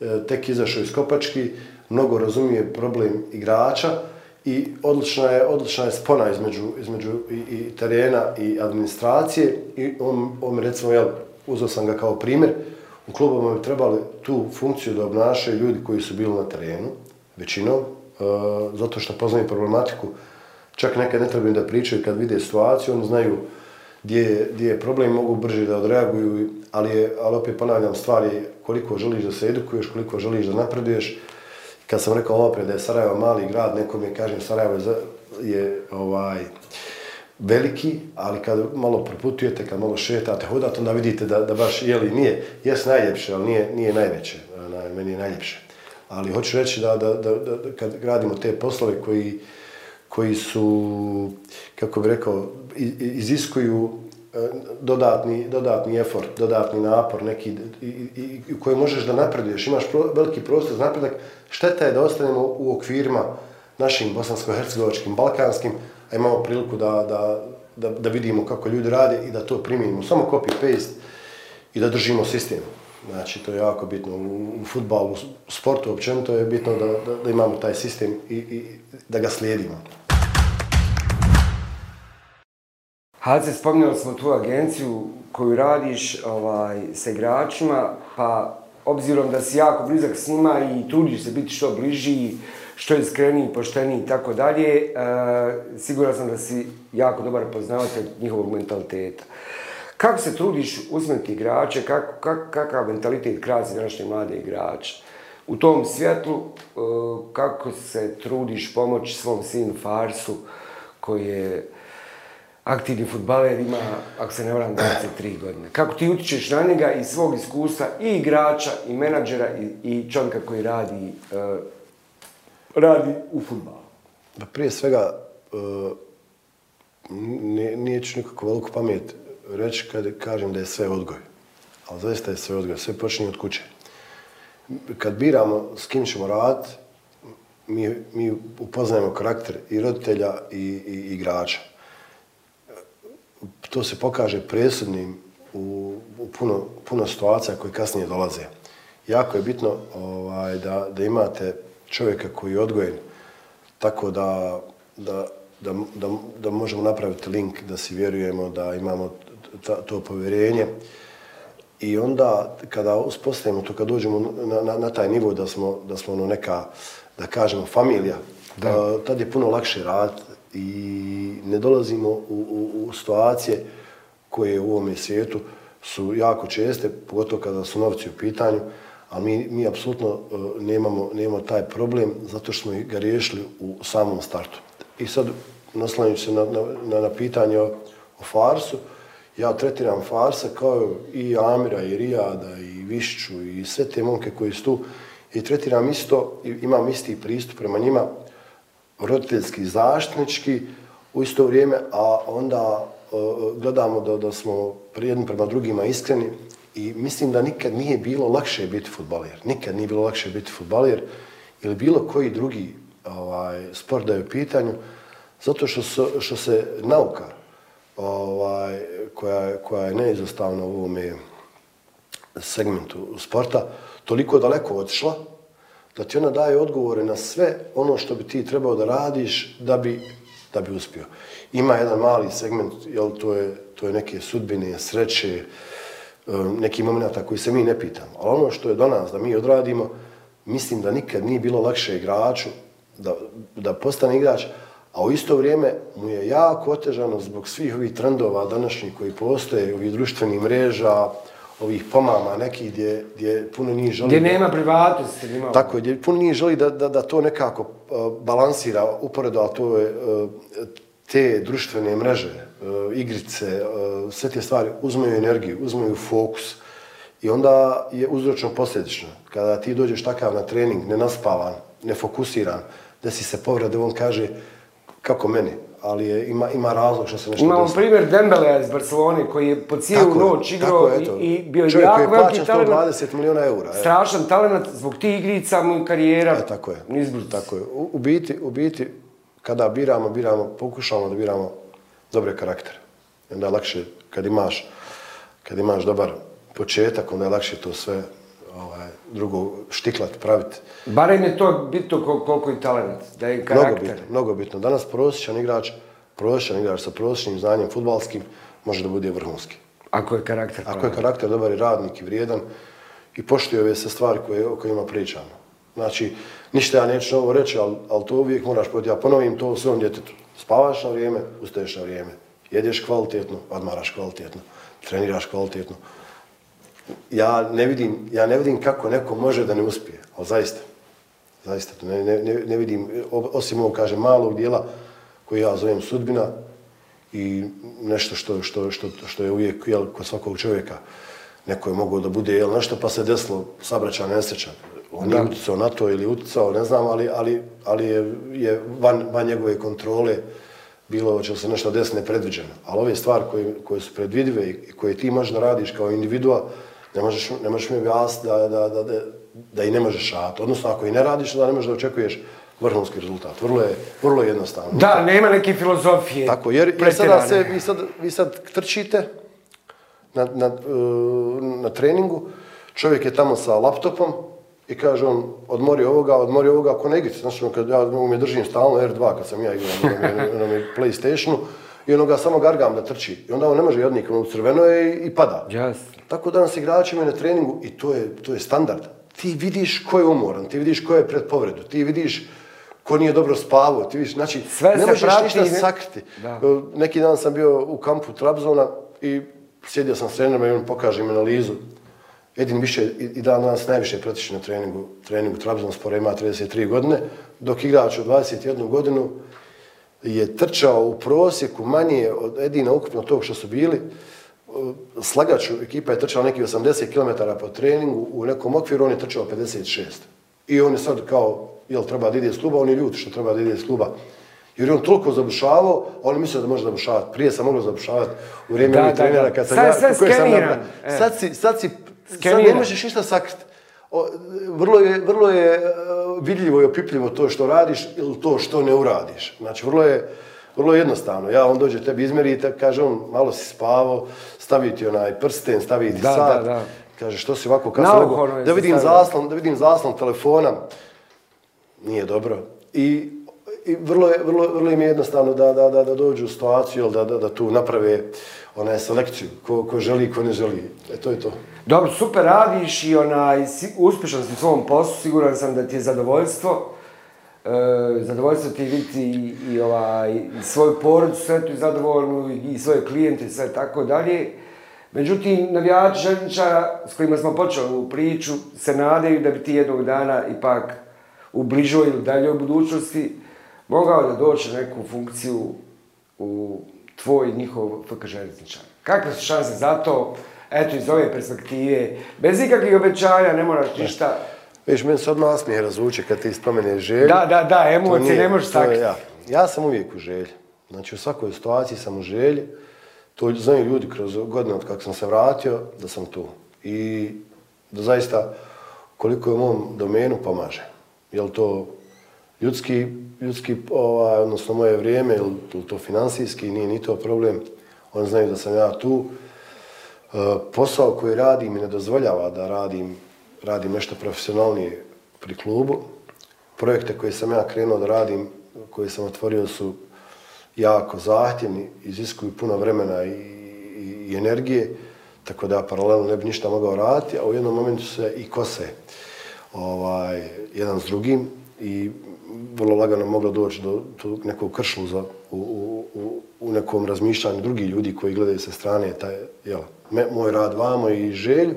e, tek izašao iz Kopački, mnogo razumije problem igrača i odlična je, odlična je spona između, između i, i terena i administracije i on, on recimo, ja uzao sam ga kao primjer, u klubama bi trebali tu funkciju da obnašaju ljudi koji su bili na terenu, većinom, e, zato što poznaju problematiku, čak nekad ne trebaju da pričaju kad vide situaciju, oni znaju gdje, gdje je problem, mogu brže da odreaguju, ali, je, ali opet ponavljam stvari koliko želiš da se edukuješ, koliko želiš da napreduješ. Kad sam rekao ovo da je Sarajevo mali grad, nekom je kažem Sarajevo je, je ovaj, veliki, ali kad malo proputujete, kad malo šetate, hodate, onda vidite da, da baš, jeli, nije, jes najljepše, ali nije, nije najveće, na, meni je najljepše. Ali hoću reći da, da, da, da, kad gradimo te poslove koji, koji su, kako bih rekao, iziskuju e, dodatni, dodatni effort, dodatni napor, neki, i, i, i koji možeš da napreduješ, imaš pro, veliki prostor za napredak, šteta je da ostanemo u okvirima našim bosansko-hercegovačkim, balkanskim, a imamo priliku da, da, da, da vidimo kako ljudi rade i da to primijenimo. Samo copy-paste i da držimo sistem. Znači, to je jako bitno. U, u futbalu, u sportu općenito je bitno da, da, da imamo taj sistem i, i da ga slijedimo. Hace, spominjali smo tu agenciju koju radiš ovaj, sa igračima, pa obzirom da si jako blizak s njima i trudiš se biti što bliži, što je iskreniji, pošteniji i tako dalje, e, siguran sam da si jako dobar poznavatelj njihovog mentaliteta. Kako se trudiš usmjeriti igrače, kako, kak, kakav mentalitet krasi današnje mlade igrače? U tom svjetlu, e, kako se trudiš pomoći svom sinu Farsu, koji je aktivni futbaler, ima, ako se ne varam, 23 godine. Kako ti utičeš na njega i svog iskustva i igrača, i menadžera, i, i čovjeka koji radi, uh, radi u futbalu? Pa prije svega, uh, nije, nije ću nikako veliku pamet reći kad kažem da je sve odgoj. Ali zaista je sve odgoj, sve počinje od kuće. Kad biramo s kim ćemo raditi, mi, mi upoznajemo karakter i roditelja i, i, i igrača to se pokaže presudnim u, u puno, puno situacija koje kasnije dolaze. Jako je bitno ovaj, da, da imate čovjeka koji je odgojen tako da, da, da, da, da možemo napraviti link, da si vjerujemo, da imamo ta, to povjerenje. I onda, kada uspostavimo to, kada dođemo na, na, na taj nivo da smo, da smo ono neka, da kažemo, familija, da. tad je puno lakše raditi, i ne dolazimo u, u, u situacije koje u ovome svijetu su jako česte, pogotovo kada su novci u pitanju, a mi, mi apsolutno uh, nemamo, nemamo taj problem zato što smo ga riješili u samom startu. I sad, naslanjući se na, na, na pitanje o, o Farsu, ja tretiram Farsa kao i Amira, i Rijada, i Višću, i sve te momke koji su tu, i tretiram isto, imam isti pristup prema njima, roditeljski zaštnički u isto vrijeme, a onda e, gledamo da, da smo jedni prema drugima iskreni i mislim da nikad nije bilo lakše biti futbaler. Nikad nije bilo lakše biti futbaler ili bilo koji drugi ovaj, sport da je u pitanju, zato što, se, što se nauka ovaj, koja, koja je neizostavna u ovome segmentu sporta toliko daleko odšla, da ti ona daje odgovore na sve ono što bi ti trebao da radiš da bi, da bi uspio. Ima jedan mali segment, jel, to, je, to je neke sudbine, sreće, um, neki momenta koji se mi ne pitamo. Ali ono što je do nas da mi odradimo, mislim da nikad nije bilo lakše igraču da, da postane igrač, a u isto vrijeme mu je jako otežano zbog svih ovih trendova današnjih koji postoje, ovih društvenih mreža, ovih pomama nekih gdje, gdje puno njih želi... Gdje nema privatnosti. Nema... Tako, gdje puno njih želi da, da, da to nekako uh, balansira uporedo, a to je uh, te društvene mreže, uh, igrice, uh, sve te stvari uzmeju energiju, uzmeju fokus. I onda je uzročno posljedično. Kada ti dođeš takav na trening, nenaspavan, nefokusiran, da si se povrede, on kaže kako meni, ali je, ima, ima razlog što se nešto Imamo primjer Dembele iz Barcelone koji je po cijelu noć igrao i, i bio Čovjek jako veliki talent. Čovjek koji je plaćan 120 miliona eura. Je. Strašan talent zbog tih igrica mu karijera. E, tako je. Nizbrz. Tako je. U, u, biti, u biti, kada biramo, biramo, pokušamo da biramo dobre karaktere. Onda je lakše kad imaš, kad imaš dobar početak, onda je lakše to sve ovaj, drugo štiklat praviti. Barem je to bitno koliko je talent, da je karakter. Mnogo bitno, mnogo bitno. Danas prosječan igrač, prosječan igrač sa prosječnim znanjem futbalskim može da bude vrhunski. Ako je karakter pravi. Ako je karakter dobar i radnik i vrijedan i poštuje ove se stvari koje, o kojima pričamo. Znači, ništa ja neću ovo reći, ali, ali to uvijek moraš poti. Ja ponovim to u svom djetetu. Spavaš na vrijeme, ustaješ na vrijeme. Jedeš kvalitetno, odmaraš kvalitetno. Treniraš kvalitetno ja ne vidim, ja ne vidim kako neko može da ne uspije, ali zaista, zaista to ne, ne, ne vidim, osim ovog, kaže, malog dijela koji ja zovem sudbina i nešto što, što, što, što je uvijek, jel, kod svakog čovjeka, neko je mogao da bude, jel, nešto pa se desilo, sabraća nesreća, on je uticao na to ili uticao, ne znam, ali, ali, ali je, je van, van njegove kontrole bilo će se nešto desne predviđeno. Ali ove stvari koje, koje su predvidive i koje ti možeš da radiš kao individua, ne možeš, ne možeš mi objasniti da, da, da, da, da i ne možeš šati. Odnosno, ako i ne radiš, da ne možeš da očekuješ vrhunski rezultat. Vrlo je, vrlo je jednostavno. Da, nema neke filozofije. Tako, jer, jer sada se, vi, sad, vi sad trčite na, na, na treningu, čovjek je tamo sa laptopom i kaže on, odmori ovoga, odmori ovoga, ako ne igrite. Znači, kad ja me držim stalno R2, kad sam ja igrao na, na, na, na Playstationu, i ono ga samo gargam da trči. I onda on ne može jednik, ono crveno je i, i pada. Yes. Tako da nas igrači imaju na treningu i to je, to je standard. Ti vidiš ko je umoran, ti vidiš ko je pred povredu, ti vidiš ko nije dobro spavao, ti vidiš, znači, Sve ne možeš prati, ništa ne... sakriti. Da. Neki dan sam bio u kampu Trabzona i sjedio sam s trenerom i on pokaže im analizu. Edin više, i dan danas najviše pratiše na treningu, treningu Trabzonspora, ima 33 godine, dok igrač od 21 godinu je trčao u prosjeku manje od Edina ukupno tog što su bili, slagaču ekipa je trčala neki 80 km po treningu, u nekom okviru on je trčao 56. I on je sad kao, jel treba da ide iz kluba, on je ljut što treba da ide iz kluba. Jer je on toliko zabušavao, on je mislio da može zabušavati. Prije sam mogao zabušavati u vrijeme ovih trenera kad sam sad, ja... Sad sve skeniram. Sad si, sad si, sad ne možeš ništa sakriti. Vrlo je, vrlo je uh, vidljivo i opipljivo to što radiš ili to što ne uradiš. Znači, vrlo je, vrlo jednostavno. Ja, on dođe tebi izmerite, kaže on, malo si spavao, staviti onaj prsten, staviti da, sat. Da, da. Kaže, što si ovako kasno da vidim zaslon, da vidim zaslon telefona. Nije dobro. I, i vrlo, je, vrlo, vrlo im je jednostavno da, da, da, da dođu u situaciju, da, da, da tu naprave onaj selekciju, ko, ko želi, ko ne želi. E, to je to. Dobro, super radiš i onaj, uspješan si u svom poslu, siguran sam da ti je zadovoljstvo. E, zadovoljstvo ti vidjeti i, i ovaj, svoju porodicu svetu i zadovoljnu i svoje klijente i sve tako dalje. Međutim, navijači željničara s kojima smo počeli u priču se nadaju da bi ti jednog dana ipak u bližoj ili daljoj budućnosti mogao da doći na neku funkciju u tvoj njihov FK željničar. Kakve su šanse za to? Eto, iz ove perspektive, bez ikakvih obećanja, ne moraš ništa. Viš, meni se odmah smije razvuče kad ti spomeneš želju. Da, da, da, emocije ne možeš sakriti. Ja. ja sam uvijek u želji. Znači, u svakoj situaciji sam u želji. To znaju ljudi kroz godine od kako sam se vratio, da sam tu. I da zaista, koliko je u mom domenu, pomaže. Je li to ljudski, ljudski ovaj, odnosno moje vrijeme, ili to finansijski, nije ni to problem. Oni znaju da sam ja tu. E, posao koji radim mi ne dozvoljava da radim radim nešto profesionalnije pri klubu. Projekte koje sam ja krenuo da radim, koje sam otvorio su jako zahtjevni, iziskuju puno vremena i, i, i energije. tako da paralelno ne bi ništa mogao raditi, a u jednom momentu se i kose ovaj, jedan s drugim i vrlo lagano moglo doći do, do nekog kršluza u, u, u, u nekom razmišljanju drugi ljudi koji gledaju sa strane taj, jel, me, moj rad vamo i želju,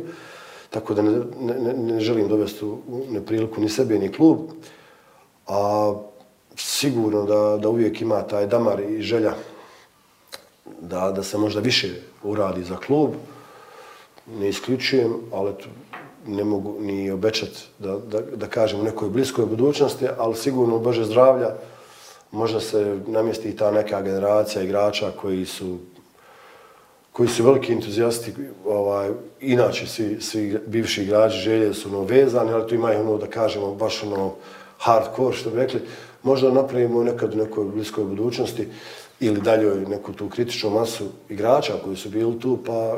tako da ne, ne, ne želim dovesti u nepriliku ni sebe ni klub, a sigurno da, da uvijek ima taj damar i želja da, da se možda više uradi za klub, ne isključujem, ali ne mogu ni obećat da, da, da kažem u nekoj bliskoj budućnosti, ali sigurno u Bože zdravlja možda se namjesti ta neka generacija igrača koji su koji su veliki entuzijasti, ovaj, inače svi, svi bivši igrači želje su ono vezani, ali tu ima ono da kažemo baš ono hardcore što bi rekli, možda napravimo nekad u nekoj bliskoj budućnosti ili daljoj neku tu kritičnu masu igrača koji su bili tu, pa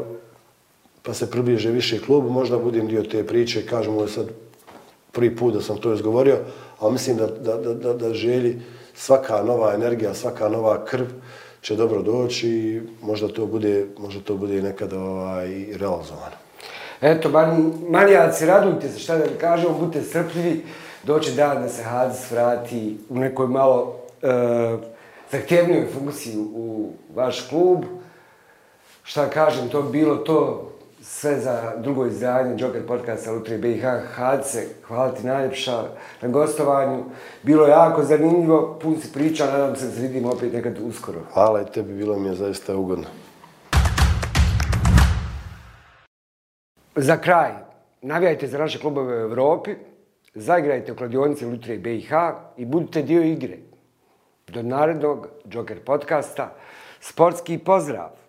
pa se približe više klubu, možda budem dio te priče, kažem ovo sad prvi put da sam to izgovorio, ali mislim da, da, da, da da želi svaka nova energija, svaka nova krv će dobro doći i možda to bude, možda to bude nekada ovaj, realizovano. Eto, man, manijaci, radujte se, šta da kažemo, budite strpljivi, doće dan da se Hadis vrati u nekoj malo e, zahtjevnijoj funkciji u vaš klub. Šta kažem, to bilo to, sve za drugo izdanje Joker podcasta Lutrije BiH. Hadce, hvala ti najljepša na gostovanju. Bilo je jako zanimljivo, pun si priča, nadam se da se vidimo opet nekad uskoro. Hvala i tebi, bilo mi je zaista ugodno. Za kraj, navijajte za naše klubove u Evropi, zaigrajte u kladionici Lutrije BiH i budite dio igre. Do narednog Joker podcasta, sportski pozdrav!